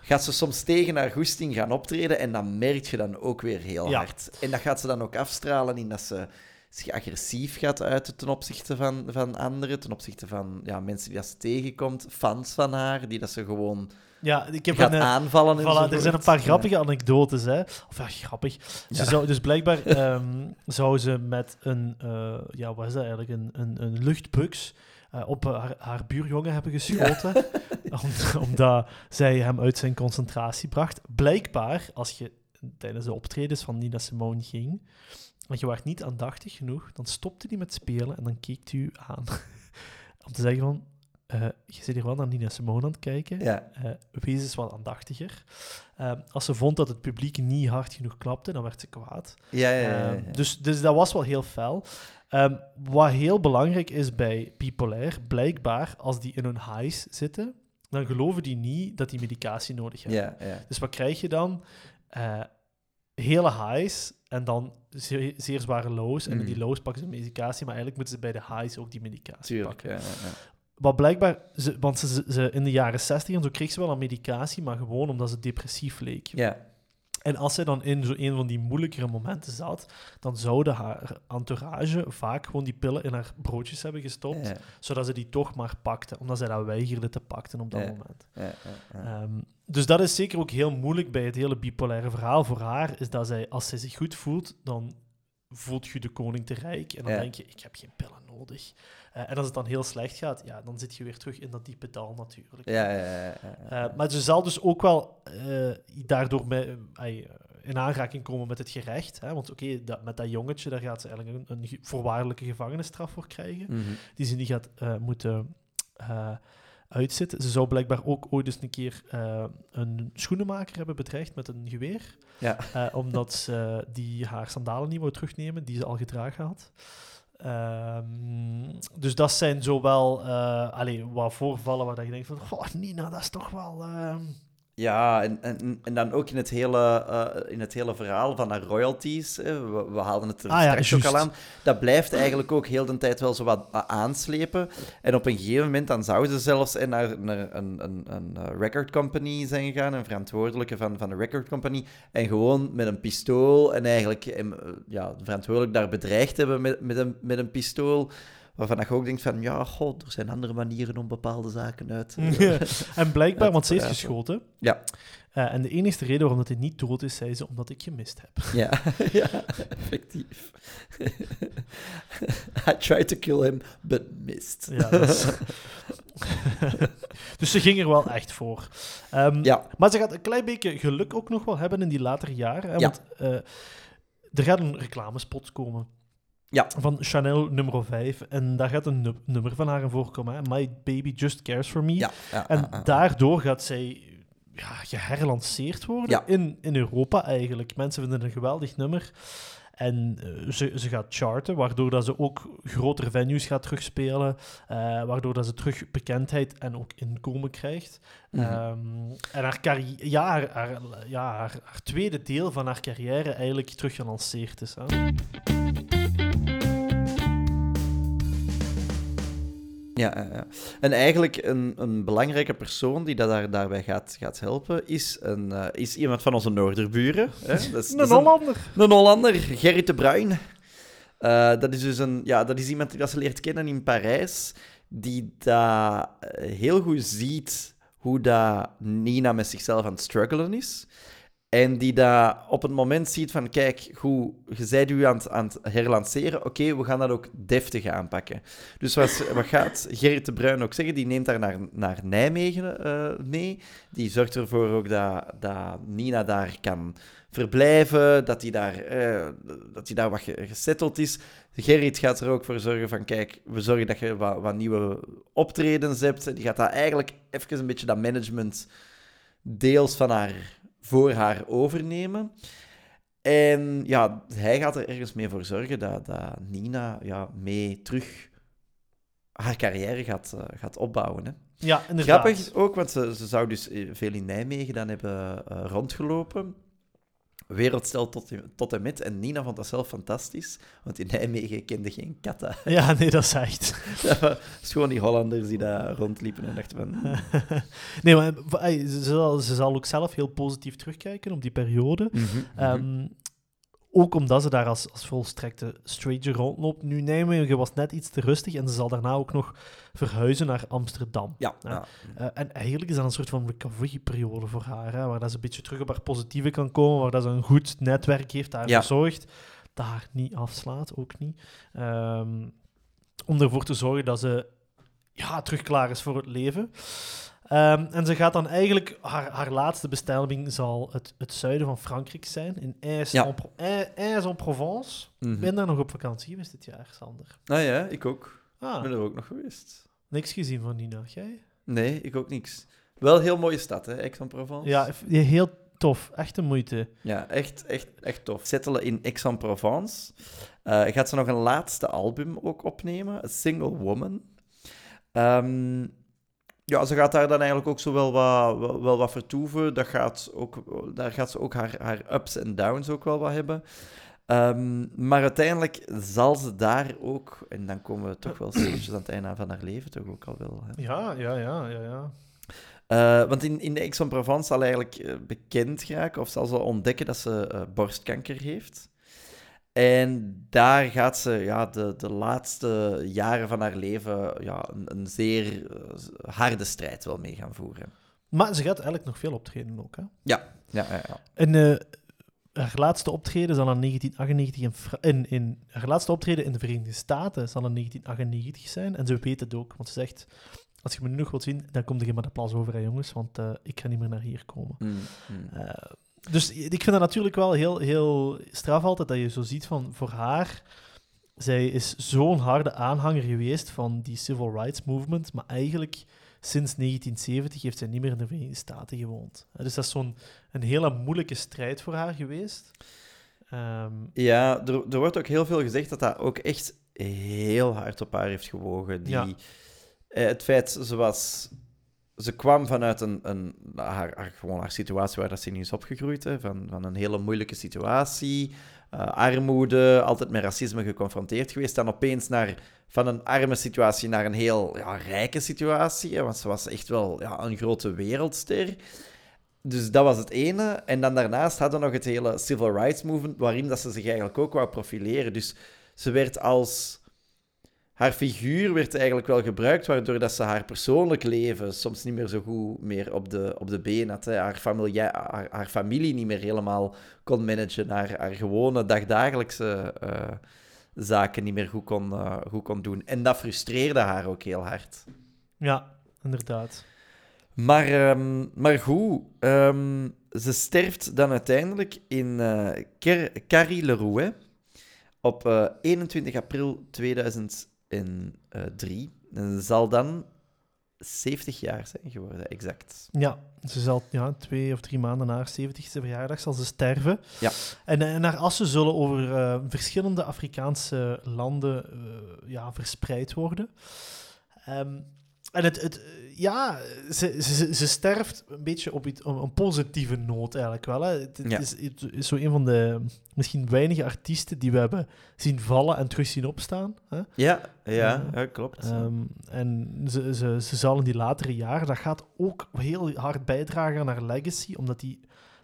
gaat ze soms tegen haar goesting gaan optreden. En dan merk je dan ook weer heel Ja. hard. En dat gaat ze dan ook afstralen in dat ze zich agressief gaat uiten ten opzichte van, van anderen. Ten opzichte van ja, mensen die dat ze tegenkomt. Fans van haar, die dat ze gewoon Ja, ik heb gaat een, eh, aanvallen. Voilà, er zijn een paar Ja. grappige anekdotes, hè. Of ja, grappig. Ze zou, dus blijkbaar ehm, zou ze met een, eh, ja, wat is dat eigenlijk, een, een, een luchtbux eh, op haar, haar buurjongen hebben geschoten. <laughs> Om- omdat zij hem uit zijn concentratie bracht. Blijkbaar, als je tijdens de optredens van Nina Simone ging, en je was niet aandachtig genoeg, dan stopte hij met spelen en dan keek hij u aan. <laughs> Om te zeggen van, eh, je zit hier wel naar Nina Simone aan het kijken. Ja, Eh, wees eens wat aandachtiger. Eh, als ze vond dat het publiek niet hard genoeg klapte, dan werd ze kwaad. ja, ja. ja, ja, Eh, ja. dus, dus dat was wel heel fel. Ehm, wat heel belangrijk is bij bipolair, blijkbaar als die in hun highs zitten, dan geloven die niet dat die medicatie nodig hebben. ja, ja. Dus wat krijg je dan? Eh, hele highs en dan zeer, zeer zware lows. En Mm. die lows pakken ze medicatie, maar eigenlijk moeten ze bij de highs ook die medicatie Tuurlijk. pakken. Ja, ja, ja. Wat blijkbaar, ze, want ze, ze, in de jaren 60 en zo kreeg ze wel een medicatie, maar gewoon omdat ze depressief leek. Ja, En als zij dan in zo een van die moeilijkere momenten zat, dan zouden haar entourage vaak gewoon die pillen in haar broodjes hebben gestopt, ja, zodat ze die toch maar pakte, omdat zij dat weigerde te pakten op dat Ja. moment. ja, ja, ja. Ehm, dus dat is zeker ook heel moeilijk bij het hele bipolaire verhaal voor haar, is dat zij, als zij zich goed voelt, dan voelt je de koning te rijk en dan Ja. denk je, ik heb geen pillen nodig. Eh, en als het dan heel slecht gaat, ja, dan zit je weer terug in dat diepe dal natuurlijk. Ja, ja, ja. Eh, maar ze zal dus ook wel eh, daardoor in aanraking komen met het gerecht. Hè? Want oké, dat- met dat jongetje, daar gaat ze eigenlijk een, voorwaardelijke gevangenisstraf voor krijgen. Mhm. Die ze niet gaat moeten eh, uitzitten. Ze zou blijkbaar ook ooit eens een keer eh, een schoenenmaker hebben bedreigd met een geweer. Ja. Eh, omdat ze die haar sandalen niet wou terugnemen, die ze al gedragen had. Ehm, dus dat zijn zowel uh, allee, wat voorvallen waar je denkt van, oh, Nina, dat is toch wel... ehm, Ja, en, en, en dan ook in het hele, eh, in het hele verhaal van haar royalties. Hè, we, we haalden het er Ah ja, straks ook al aan. Dat blijft eigenlijk ook heel de tijd wel zo wat a- aanslepen. En op een gegeven moment dan zouden ze zelfs eh, naar, naar een, een, een eh, record company zijn gegaan, een verantwoordelijke van, van de record company, en gewoon met een pistool en eigenlijk eh, ja, verantwoordelijk daar bedreigd hebben met, met, een, met een pistool. Waarvan je ook denkt van, ja, god, er zijn andere manieren om bepaalde zaken uit... eh, <laughs> en blijkbaar, <laughs> want ze heeft praten. geschoten. Ja. Eh, en de enige reden waarom dat hij niet dood is, zei ze, omdat ik gemist heb. Ja, <laughs> ja effectief. I tried to kill him, but missed. Ja, is- dus ze ging er wel echt voor. Ehm, Ja, Maar ze gaat een klein beetje geluk ook nog wel hebben in die latere jaren. Hè? Ja. Want eh, er gaat een reclamespot komen. Ja. Van Chanel nummer 5. En daar gaat een nu- nummer van haar in voorkomen. Hè? My Baby Just Cares For Me. Ja, ja, En ja, daardoor gaat zij ja, geherlanceerd worden in, in Europa eigenlijk. Mensen vinden het een geweldig nummer. En eh, ze, ze gaat charten, waardoor dat ze ook grotere venues gaat terugspelen. eh, waardoor dat ze terug bekendheid en ook inkomen krijgt. Mhm. Ehm, en haar, carri- ja, haar, haar, ja, haar, haar tweede deel van haar carrière eigenlijk terug gelanceerd is. Hè? Ja. En eigenlijk een, een belangrijke persoon die dat daar, daarbij gaat, gaat helpen, is, een, eh, is iemand van onze noorderburen. Hè? Dat is, dat Een Hollander. Een Hollander, Gerrit de Bruin. Eh, dat is dus een, ja, dat is iemand die dat ze leert kennen in Parijs, die dat eh, heel goed ziet hoe dat Nina met zichzelf aan het struggelen is. En die dat op het moment ziet van, kijk, hoe, je bent u aan het, aan herlanceren, oké, we gaan dat ook deftig aanpakken. Dus wat, wat gaat Gerrit de Bruin ook zeggen? Die neemt haar naar, naar Nijmegen eh, mee. Die zorgt ervoor ook dat, dat Nina daar kan verblijven, dat hij daar, eh, dat daar wat ge- gesetteld is. Gerrit gaat er ook voor zorgen van, kijk, we zorgen dat je wat, wat nieuwe optredens hebt. Die gaat dat eigenlijk even een beetje dat management deels van haar, voor haar overnemen. En ja, hij gaat er ergens mee voor zorgen dat, dat Nina ja, mee terug haar carrière gaat, eh, gaat opbouwen. Hè. Ja, inderdaad. Grappig ook, want ze, ze zou dus eh, veel in Nijmegen dan hebben eh, rondgelopen. Wereldstel tot, tot en met. En Nina vond dat zelf fantastisch, want in Nijmegen kende geen katten. Ja, nee, dat is echt. <laughs> Dat was gewoon die Hollanders die daar rondliepen en dachten van... hmm, <laughs> nee, maar eh, ze, zal, ze zal ook zelf heel positief terugkijken op die periode. Ehm, ook omdat ze daar als, als volstrekte stranger rondloopt. Nu, Nijmegen was net iets te rustig en ze zal daarna ook nog verhuizen naar Amsterdam. ja. Eh, en eigenlijk is dat een soort van recovery-periode voor haar, hè, waar dat ze een beetje terug op haar positieve kan komen, waar dat ze een goed netwerk heeft, daar Ja. zorgt, dat haar niet afslaat, ook niet. Ehm, om ervoor te zorgen dat ze ja, terug klaar is voor het leven. Ehm, en ze gaat dan eigenlijk, haar, haar laatste bestemming zal het, het zuiden van Frankrijk zijn, in Aix-en-Provence. Mhm. Ik ben daar nog op vakantie geweest dit jaar, Sander. Nou ja, ik ook. Ik ben Ah, er ook nog geweest. niks gezien van Nina, jij? Nee, ik ook niks. Wel een heel mooie stad, hè, Aix-en-Provence. Ja, heel tof, echt de moeite. Ja, echt, echt, echt tof. Settelen in Aix-en-Provence. Eh, gaat ze nog een laatste album ook opnemen, A Single Woman. Ehm, ja, ze gaat daar dan eigenlijk ook zo wel wat, wel, wel wat vertoeven. Dat gaat ook, daar gaat ze ook haar, haar ups en downs ook wel wat hebben. Ehm, maar uiteindelijk zal ze daar ook, en dan komen we toch wel <clears throat> stilletjes aan het einde van haar leven, toch ook al wel. Hè? Ja, ja, ja, ja, ja. Eh, want in, in de Aix-en-Provence zal eigenlijk eh, bekend geraken, of zal ze ontdekken dat ze eh, borstkanker heeft. En daar gaat ze ja, de, de laatste jaren van haar leven ja, een, een zeer eh, harde strijd wel mee gaan voeren. Maar ze gaat eigenlijk nog veel optreden ook, hè. Ja, ja, ja. En eh, haar laatste optreden zal in 1998 in, in, in haar laatste optreden in de Verenigde Staten zal in 1998 zijn. En ze weet het ook, want ze zegt: Als je me nu nog wilt zien, dan kom je maar de plas over, hè, jongens, want eh, ik ga niet meer naar hier komen. Mm, mm. Dus ik vind dat natuurlijk wel heel, heel straf altijd dat je zo ziet van voor haar. Zij is zo'n harde aanhanger geweest van die civil rights movement, maar eigenlijk sinds 1970 heeft zij niet meer in de Verenigde Staten gewoond. Dus dat is zo'n een hele moeilijke strijd voor haar geweest. Ehm, Ja, er, er wordt ook heel veel gezegd dat dat ook echt heel hard op haar heeft gewogen. Die, Ja. eh, het feit, ze was... Ze kwam vanuit een, een, haar, gewoon haar situatie waar dat ze in is opgegroeid. Hè, van, van een hele moeilijke situatie. eh, armoede, altijd met racisme geconfronteerd geweest. Dan opeens naar, van een arme situatie naar een heel ja, rijke situatie. Want ze was echt wel ja, een grote wereldster. Dus dat was het ene. En dan daarnaast hadden we nog het hele civil rights movement, waarin dat ze zich eigenlijk ook wou profileren. Dus ze werd als... Haar figuur werd eigenlijk wel gebruikt, waardoor dat ze haar persoonlijk leven soms niet meer zo goed meer op de, op de been had. Hè. Haar, familie, haar, haar familie niet meer helemaal kon managen. Haar, haar gewone dagdagelijkse eh, zaken niet meer goed kon, eh, goed kon doen. En dat frustreerde haar ook heel hard. ja, inderdaad. Maar, ehm, maar goed, ehm, ze sterft dan uiteindelijk in eh Car- Carrie-le-Rouet op eh, 21 april 2003. En zal dan 70 jaar zijn geworden, exact. Ja, ze zal ja, twee of drie maanden na haar 70ste verjaardag zal ze sterven. Ja. En, en haar assen zullen over eh, verschillende Afrikaanse landen eh, ja, verspreid worden. Ehm, en het, het, ja, ze, ze, ze sterft een beetje op, iets, een positieve noot eigenlijk wel. Hè. Het, het Ja. is, het is zo een van de misschien weinige artiesten die we hebben zien vallen en terug zien opstaan. Hè. Ja, ja, Ja. ja klopt. Ehm, en ze, ze, ze zal in die latere jaren, dat gaat ook heel hard bijdragen aan haar legacy, omdat die,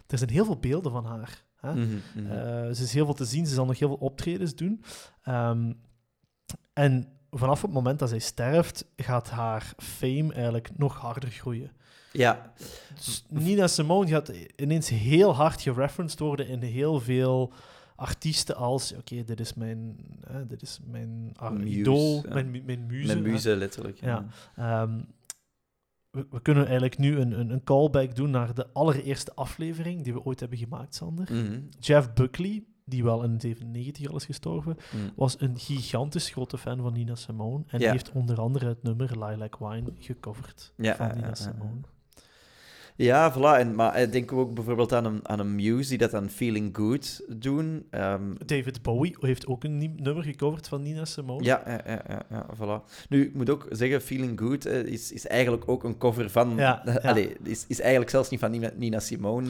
er zijn heel veel beelden van haar. Hè? Mhm, mhm. Eh, ze is heel veel te zien, ze zal nog heel veel optredens doen. Ehm, en vanaf het moment dat zij sterft, gaat haar fame eigenlijk nog harder groeien. ja, Dus Nina Simone gaat ineens heel hard gereferenced worden in heel veel artiesten als, oké, dit is mijn, eh, dit is mijn ah, Muse, idool, ja. mijn, mijn muze. hè. muze letterlijk. Ja. Ehm, we, we kunnen eigenlijk nu een, een, een callback doen naar de allereerste aflevering die we ooit hebben gemaakt, Sander. Mhm, Jeff Buckley, die wel in 97 al is gestorven, mhm. was een gigantisch grote fan van Nina Simone en Ja. heeft onder andere het nummer Lilac Wine gecoverd Ja, van Nina. Simone. Ja, voilà. En, maar eh, denken we ook bijvoorbeeld aan een, aan een Muse die dat aan Feeling Good doen. Ehm, David Bowie heeft ook een nummer gecoverd van Nina Simone. ja, ja, ja, ja, ja, voilà. Nu, ik moet ook zeggen, Feeling Good eh, is, is eigenlijk ook een cover van... Ja, <laughs> ja. Allee, is, is eigenlijk zelfs niet van Nina, Simone.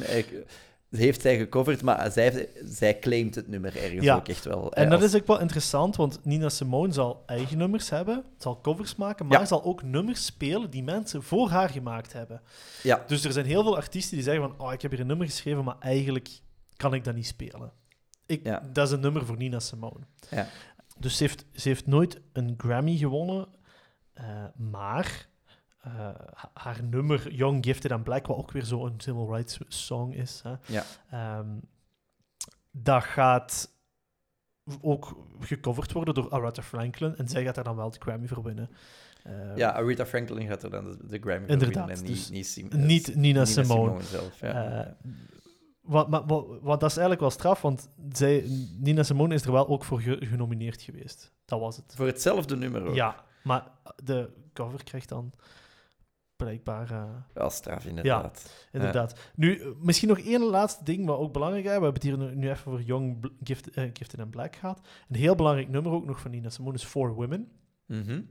Heeft zij gecoverd, maar zij, zij claimt het nummer ergens Ja. ook echt wel. En dat als- is ook wel interessant, want Nina Simone zal eigen nummers hebben, zal covers maken, maar Ja. zal ook nummers spelen die mensen voor haar gemaakt hebben. Ja, Dus er zijn heel veel artiesten die zeggen van, oh, ik heb hier een nummer geschreven, maar eigenlijk kan ik dat niet spelen. Ik, Ja. Dat is een nummer voor Nina Simone. Ja. Dus ze heeft, ze heeft nooit een Grammy gewonnen, eh, maar eh, ha- haar nummer Young, Gifted and Black, wat ook weer zo'n civil rights song is, hè, ja. Ehm, dat gaat ook gecoverd worden door Aretha Franklin en zij gaat daar dan wel de Grammy voor winnen. Ehm, ja, Aretha Franklin gaat er dan de, de Grammy voor winnen en dus niet, niet eh, Nina Simone. zelf. Ja. Eh, wat, maar, wat, wat dat is eigenlijk wel straf, want zij, Nina Simone is er wel ook voor ge- genomineerd geweest. Dat was het. Voor hetzelfde nummer ook. Ja, maar de cover krijgt dan blijkbaar... eh, Wel straf, inderdaad. Inderdaad. Nu, eh, misschien nog één laatste ding, wat ook belangrijk is. We hebben het hier nu, nu even voor Young Gift, eh, Gifted and Black gehad. Een heel belangrijk nummer ook nog van Nina Simone is For Women. Mhm.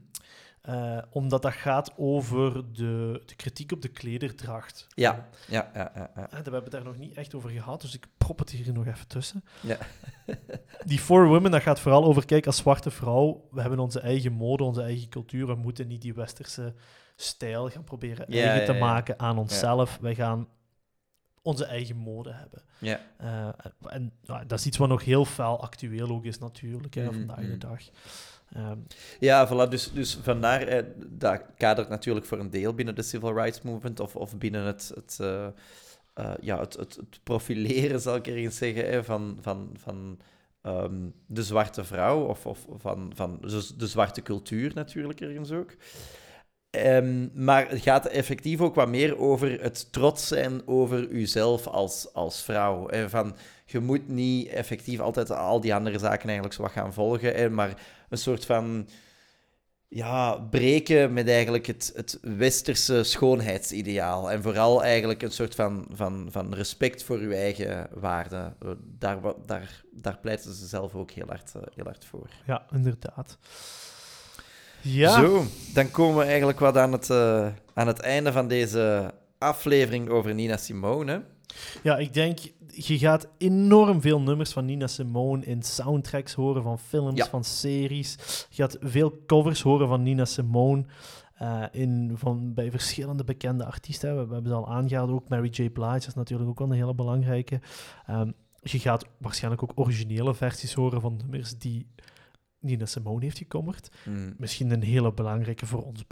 Omdat dat gaat over de, de kritiek op de klederdracht. Ja, ja, ja, ja. ja. We hebben het daar nog niet echt over gehad, dus ik prop het hier nog even tussen. Ja. <laughs> Die For Women, dat gaat vooral over, kijk, als zwarte vrouw, we hebben onze eigen mode, onze eigen cultuur, we moeten niet die westerse stijl gaan proberen Ja, eigen te maken aan onszelf. Wij gaan onze eigen mode hebben. ja. Eh, en ja, dat is iets wat nog heel fel actueel ook is natuurlijk, hè, Mhm, vandaag de mhm. dag. Ehm, Ja, voilà. Dus, dus vandaar, eh, dat kadert natuurlijk voor een deel binnen de civil rights movement of, of binnen het, het, eh, ja, het, het, het profileren, zal ik ergens zeggen, hè, van, van, van ehm, de zwarte vrouw of, of van, van de, de zwarte cultuur natuurlijk ergens ook. Ehm, maar het gaat effectief ook wat meer over het trots zijn over uzelf als, als vrouw. Van, je moet niet effectief altijd al die andere zaken eigenlijk zo wat gaan volgen, maar een soort van ja, breken met eigenlijk het, het westerse schoonheidsideaal. En vooral eigenlijk een soort van, van, van respect voor uw eigen waarde. Eh, Daar, daar, daar pleiten ze zelf ook heel hard, eh, heel hard voor. ja, inderdaad. Ja, Zo, dan komen we eigenlijk wat aan het, eh, aan het einde van deze aflevering over Nina Simone. ja, ik denk, je gaat enorm veel nummers van Nina Simone in soundtracks horen van films, Ja. van series. Je gaat veel covers horen van Nina Simone. eh, in, van, bij verschillende bekende artiesten. We, we hebben ze al aangehaald, ook Mary J. Blige is natuurlijk ook wel een hele belangrijke. Ehm, je gaat waarschijnlijk ook originele versies horen van nummers die Nina Simone heeft gecoverd. Hmm. Misschien een hele belangrijke voor ons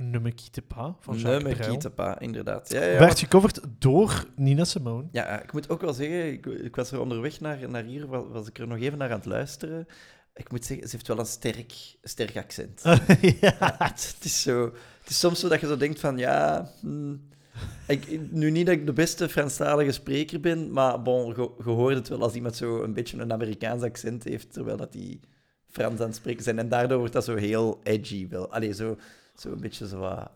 me quitte pas van Jacques me Brel. quitte pas, inderdaad. Ja, ja, Werd gecoverd door Nina Simone. Ja, ik moet ook wel zeggen, ik, ik was er onderweg naar, naar hier, wa- was ik er nog even naar aan het luisteren. Ik moet zeggen, ze heeft wel een sterk, sterk accent. <laughs> ja. Ja, het, het is zo, het is soms zo dat je zo denkt van, ja, hmm, Ik, nu niet dat ik de beste Franstalige spreker ben, maar bon, je, je hoort het wel als iemand zo een beetje een Amerikaans accent heeft, terwijl dat die Frans aan het spreken zijn. En daardoor wordt dat zo heel edgy wel. Allee, zo, zo een beetje zo wat...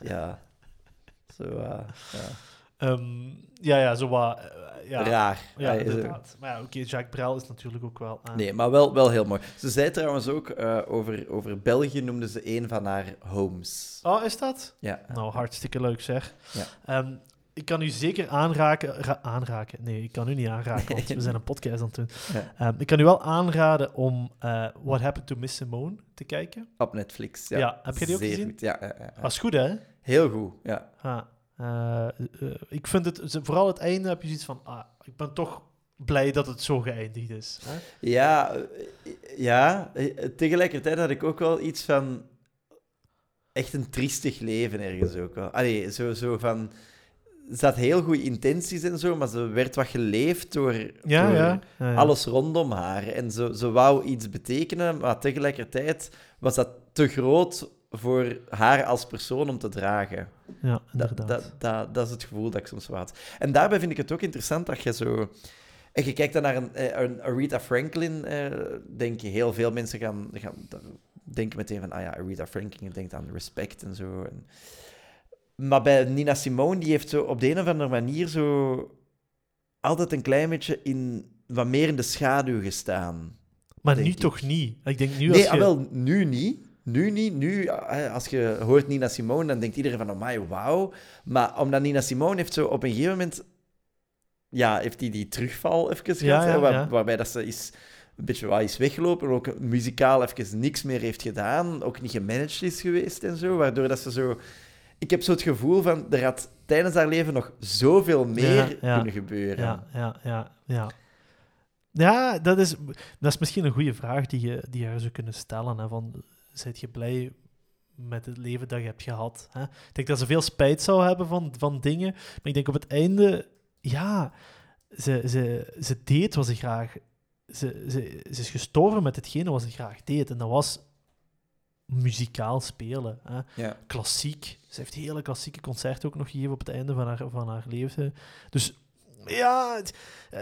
Ja... Zo, uh, ja. Ehm, ja, ja, zo wat... eh, ja. Raar. Ja, Allee, zo. inderdaad. Maar ja, oké, Jacques Brel is natuurlijk ook wel... ah, Nee, maar wel, wel heel mooi. Ze zei trouwens ook eh, over, over België, noemde ze een van haar homes. Oh, is dat? Ja. Nou, hartstikke leuk zeg. Ja. Ehm, ik kan u zeker aanraken... ra- aanraken? Nee, ik kan u niet aanraken, want we zijn een podcast aan het doen. Ja. Ehm, ik kan u wel aanraden om eh, What Happened to Miss Simone te kijken. Op Netflix. Ja, Ja, heb je die ook Zeer gezien? Goed. Ja, ja, ja, is goed, hè? Heel goed, ja. Ah, eh, eh, ik vind het... Vooral het einde heb je zoiets van... Ah, ik ben toch blij dat het zo geëindigd is. Hè? Ja, ja, tegelijkertijd had ik ook wel iets van echt een triestig leven ergens ook wel. Allee, zo, zo van... Ze had heel goede intenties en zo, maar ze werd wat geleefd door, Ja, door ja. ja, ja. alles rondom haar. En ze, ze wou iets betekenen, maar tegelijkertijd was dat te groot voor haar als persoon om te dragen. Ja, Dat, inderdaad. dat, dat, dat is het gevoel dat ik soms had. En daarbij vind ik het ook interessant dat je zo... En je kijkt dan naar een, eh, een Aretha Franklin, eh, denk je, heel veel mensen gaan, gaan denken meteen van, ah ja, Aretha Franklin, denkt aan respect en zo. En, maar bij Nina Simone, die heeft zo op de een of andere manier zo altijd een klein beetje in, wat meer in de schaduw gestaan. maar nu ik. toch niet. Ik denk nu als Nee, je... ah, wel, nu niet. Nu niet. Nu, eh, als je hoort Nina Simone, dan denkt iedereen van, amai, wauw. Maar omdat Nina Simone heeft zo op een gegeven moment... Ja, heeft die die terugval even gehad, Ja, hè, ja, waar- ja. waarbij dat ze is, een beetje wat is weggelopen, ook muzikaal even niks meer heeft gedaan, ook niet gemanaged is geweest en zo, waardoor dat ze zo... Ik heb zo het gevoel van, er had tijdens haar leven nog zoveel meer Ja, ja. kunnen gebeuren. Ja, ja, ja, ja. Ja, dat is, dat is misschien een goede vraag die je, die je zou kunnen stellen. Hè, van, zijt je blij met het leven dat je hebt gehad? Hè? Ik denk dat ze veel spijt zou hebben van, van dingen. Maar ik denk op het einde, ja, ze, ze, ze deed wat ze graag... Ze, ze, ze is gestorven met hetgene wat ze graag deed. En dat was muzikaal spelen. Hè? Ja. klassiek. Ze heeft hele klassieke concerten ook nog gegeven op het einde van haar, van haar leven. Dus ja, het-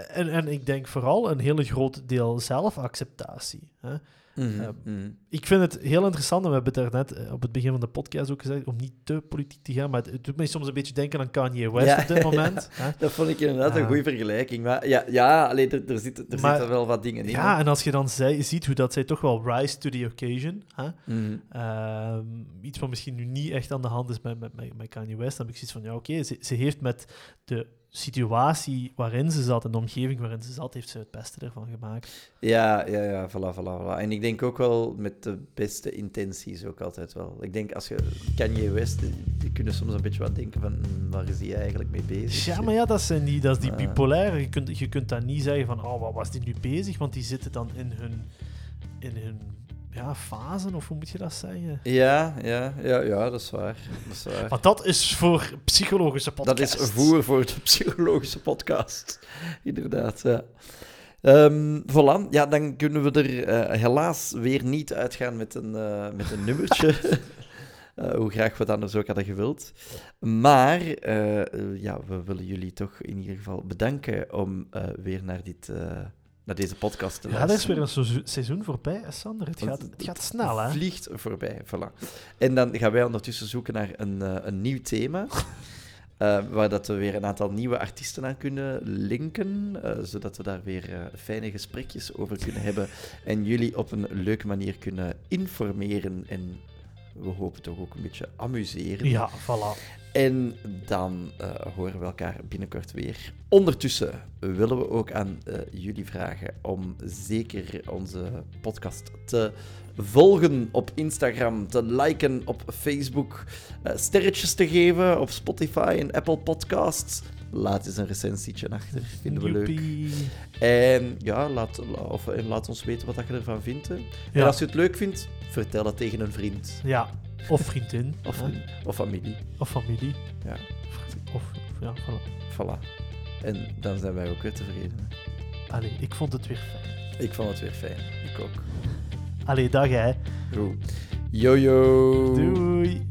en, en ik denk vooral een hele groot deel zelfacceptatie. Hè. Mhm, Ja. mhm. Ik vind het heel interessant, en we hebben het daarnet eh, op het begin van de podcast ook gezegd, om niet te politiek te gaan, maar het, het doet mij soms een beetje denken aan Kanye West Ja, op dit moment. <laughs> hè. Dat vond ik inderdaad een Ja. goede vergelijking. Maar ja, ja alleen er, er, zitten, er Maar- zitten wel wat dingen in. Ja, en als je dan zei, ziet hoe dat zij toch wel rise to the occasion, hè, Mhm. Ehm, iets wat misschien nu niet echt aan de hand is met, met, met, met Kanye West, dan heb ik zoiets van, ja oké, ze, ze heeft met de situatie waarin ze zat en de omgeving waarin ze zat, heeft ze het beste ervan gemaakt. Ja, ja, ja, voilà, voilà, voilà. En ik denk ook wel met de beste intenties ook altijd wel. Ik denk als je Kanye West, die, die kunnen soms een beetje wat denken van, hm, waar is hij eigenlijk mee bezig? Ja, maar ja, dat, zijn die, dat is die Ah. bipolaire. Je kunt, je kunt dat niet zeggen van, oh, wat was die nu bezig? Want die zitten dan in hun, in hun ja, fasen, of hoe moet je dat zeggen? Ja, ja, ja, ja, dat is waar. Dat is waar. Want dat is voor psychologische Dat podcasts. is voer voor de psychologische podcast. Inderdaad, ja. Voilà, ja, dan kunnen we er eh, helaas weer niet uitgaan met een, eh, met een nummertje. <laughs> Eh, hoe graag we dat anders ook hadden gewild. Maar ja, we willen jullie toch in ieder geval bedanken om weer naar, dit, naar deze podcast te Ja, luisteren. dat is weer een seizoen- voorbij, hè, Sander. Het gaat, het gaat snel, hè? vliegt voorbij, voilà. En dan gaan wij ondertussen zoeken naar een, eh, een nieuw thema. <laughs> eh, waar dat we weer een aantal nieuwe artiesten aan kunnen linken. eh, zodat we daar weer fijne gesprekjes over kunnen hebben. En jullie op een leuke manier kunnen informeren. En we hopen toch ook een beetje amuseren. Ja, voilà. En dan eh, horen we elkaar binnenkort weer. Ondertussen willen we ook aan eh, jullie vragen om zeker onze podcast te volgen op Instagram, te liken op Facebook, eh, sterretjes te geven op Spotify en Apple Podcasts. Laat eens een recensietje achter, vinden we leuk. Joepie. En ja, laat, la- of, en laat ons weten wat je ervan vindt. hè. En Ja. als je het leuk vindt, vertel het tegen een vriend Ja, of vriendin. of, of familie. of familie. Ja. Of, of ja, voilà. Voilà. En dan zijn wij ook weer tevreden. Allee, ik vond het weer fijn. Ik vond het weer fijn. Ik ook. Allee, dag hè. Goed. Yo yo. Doei.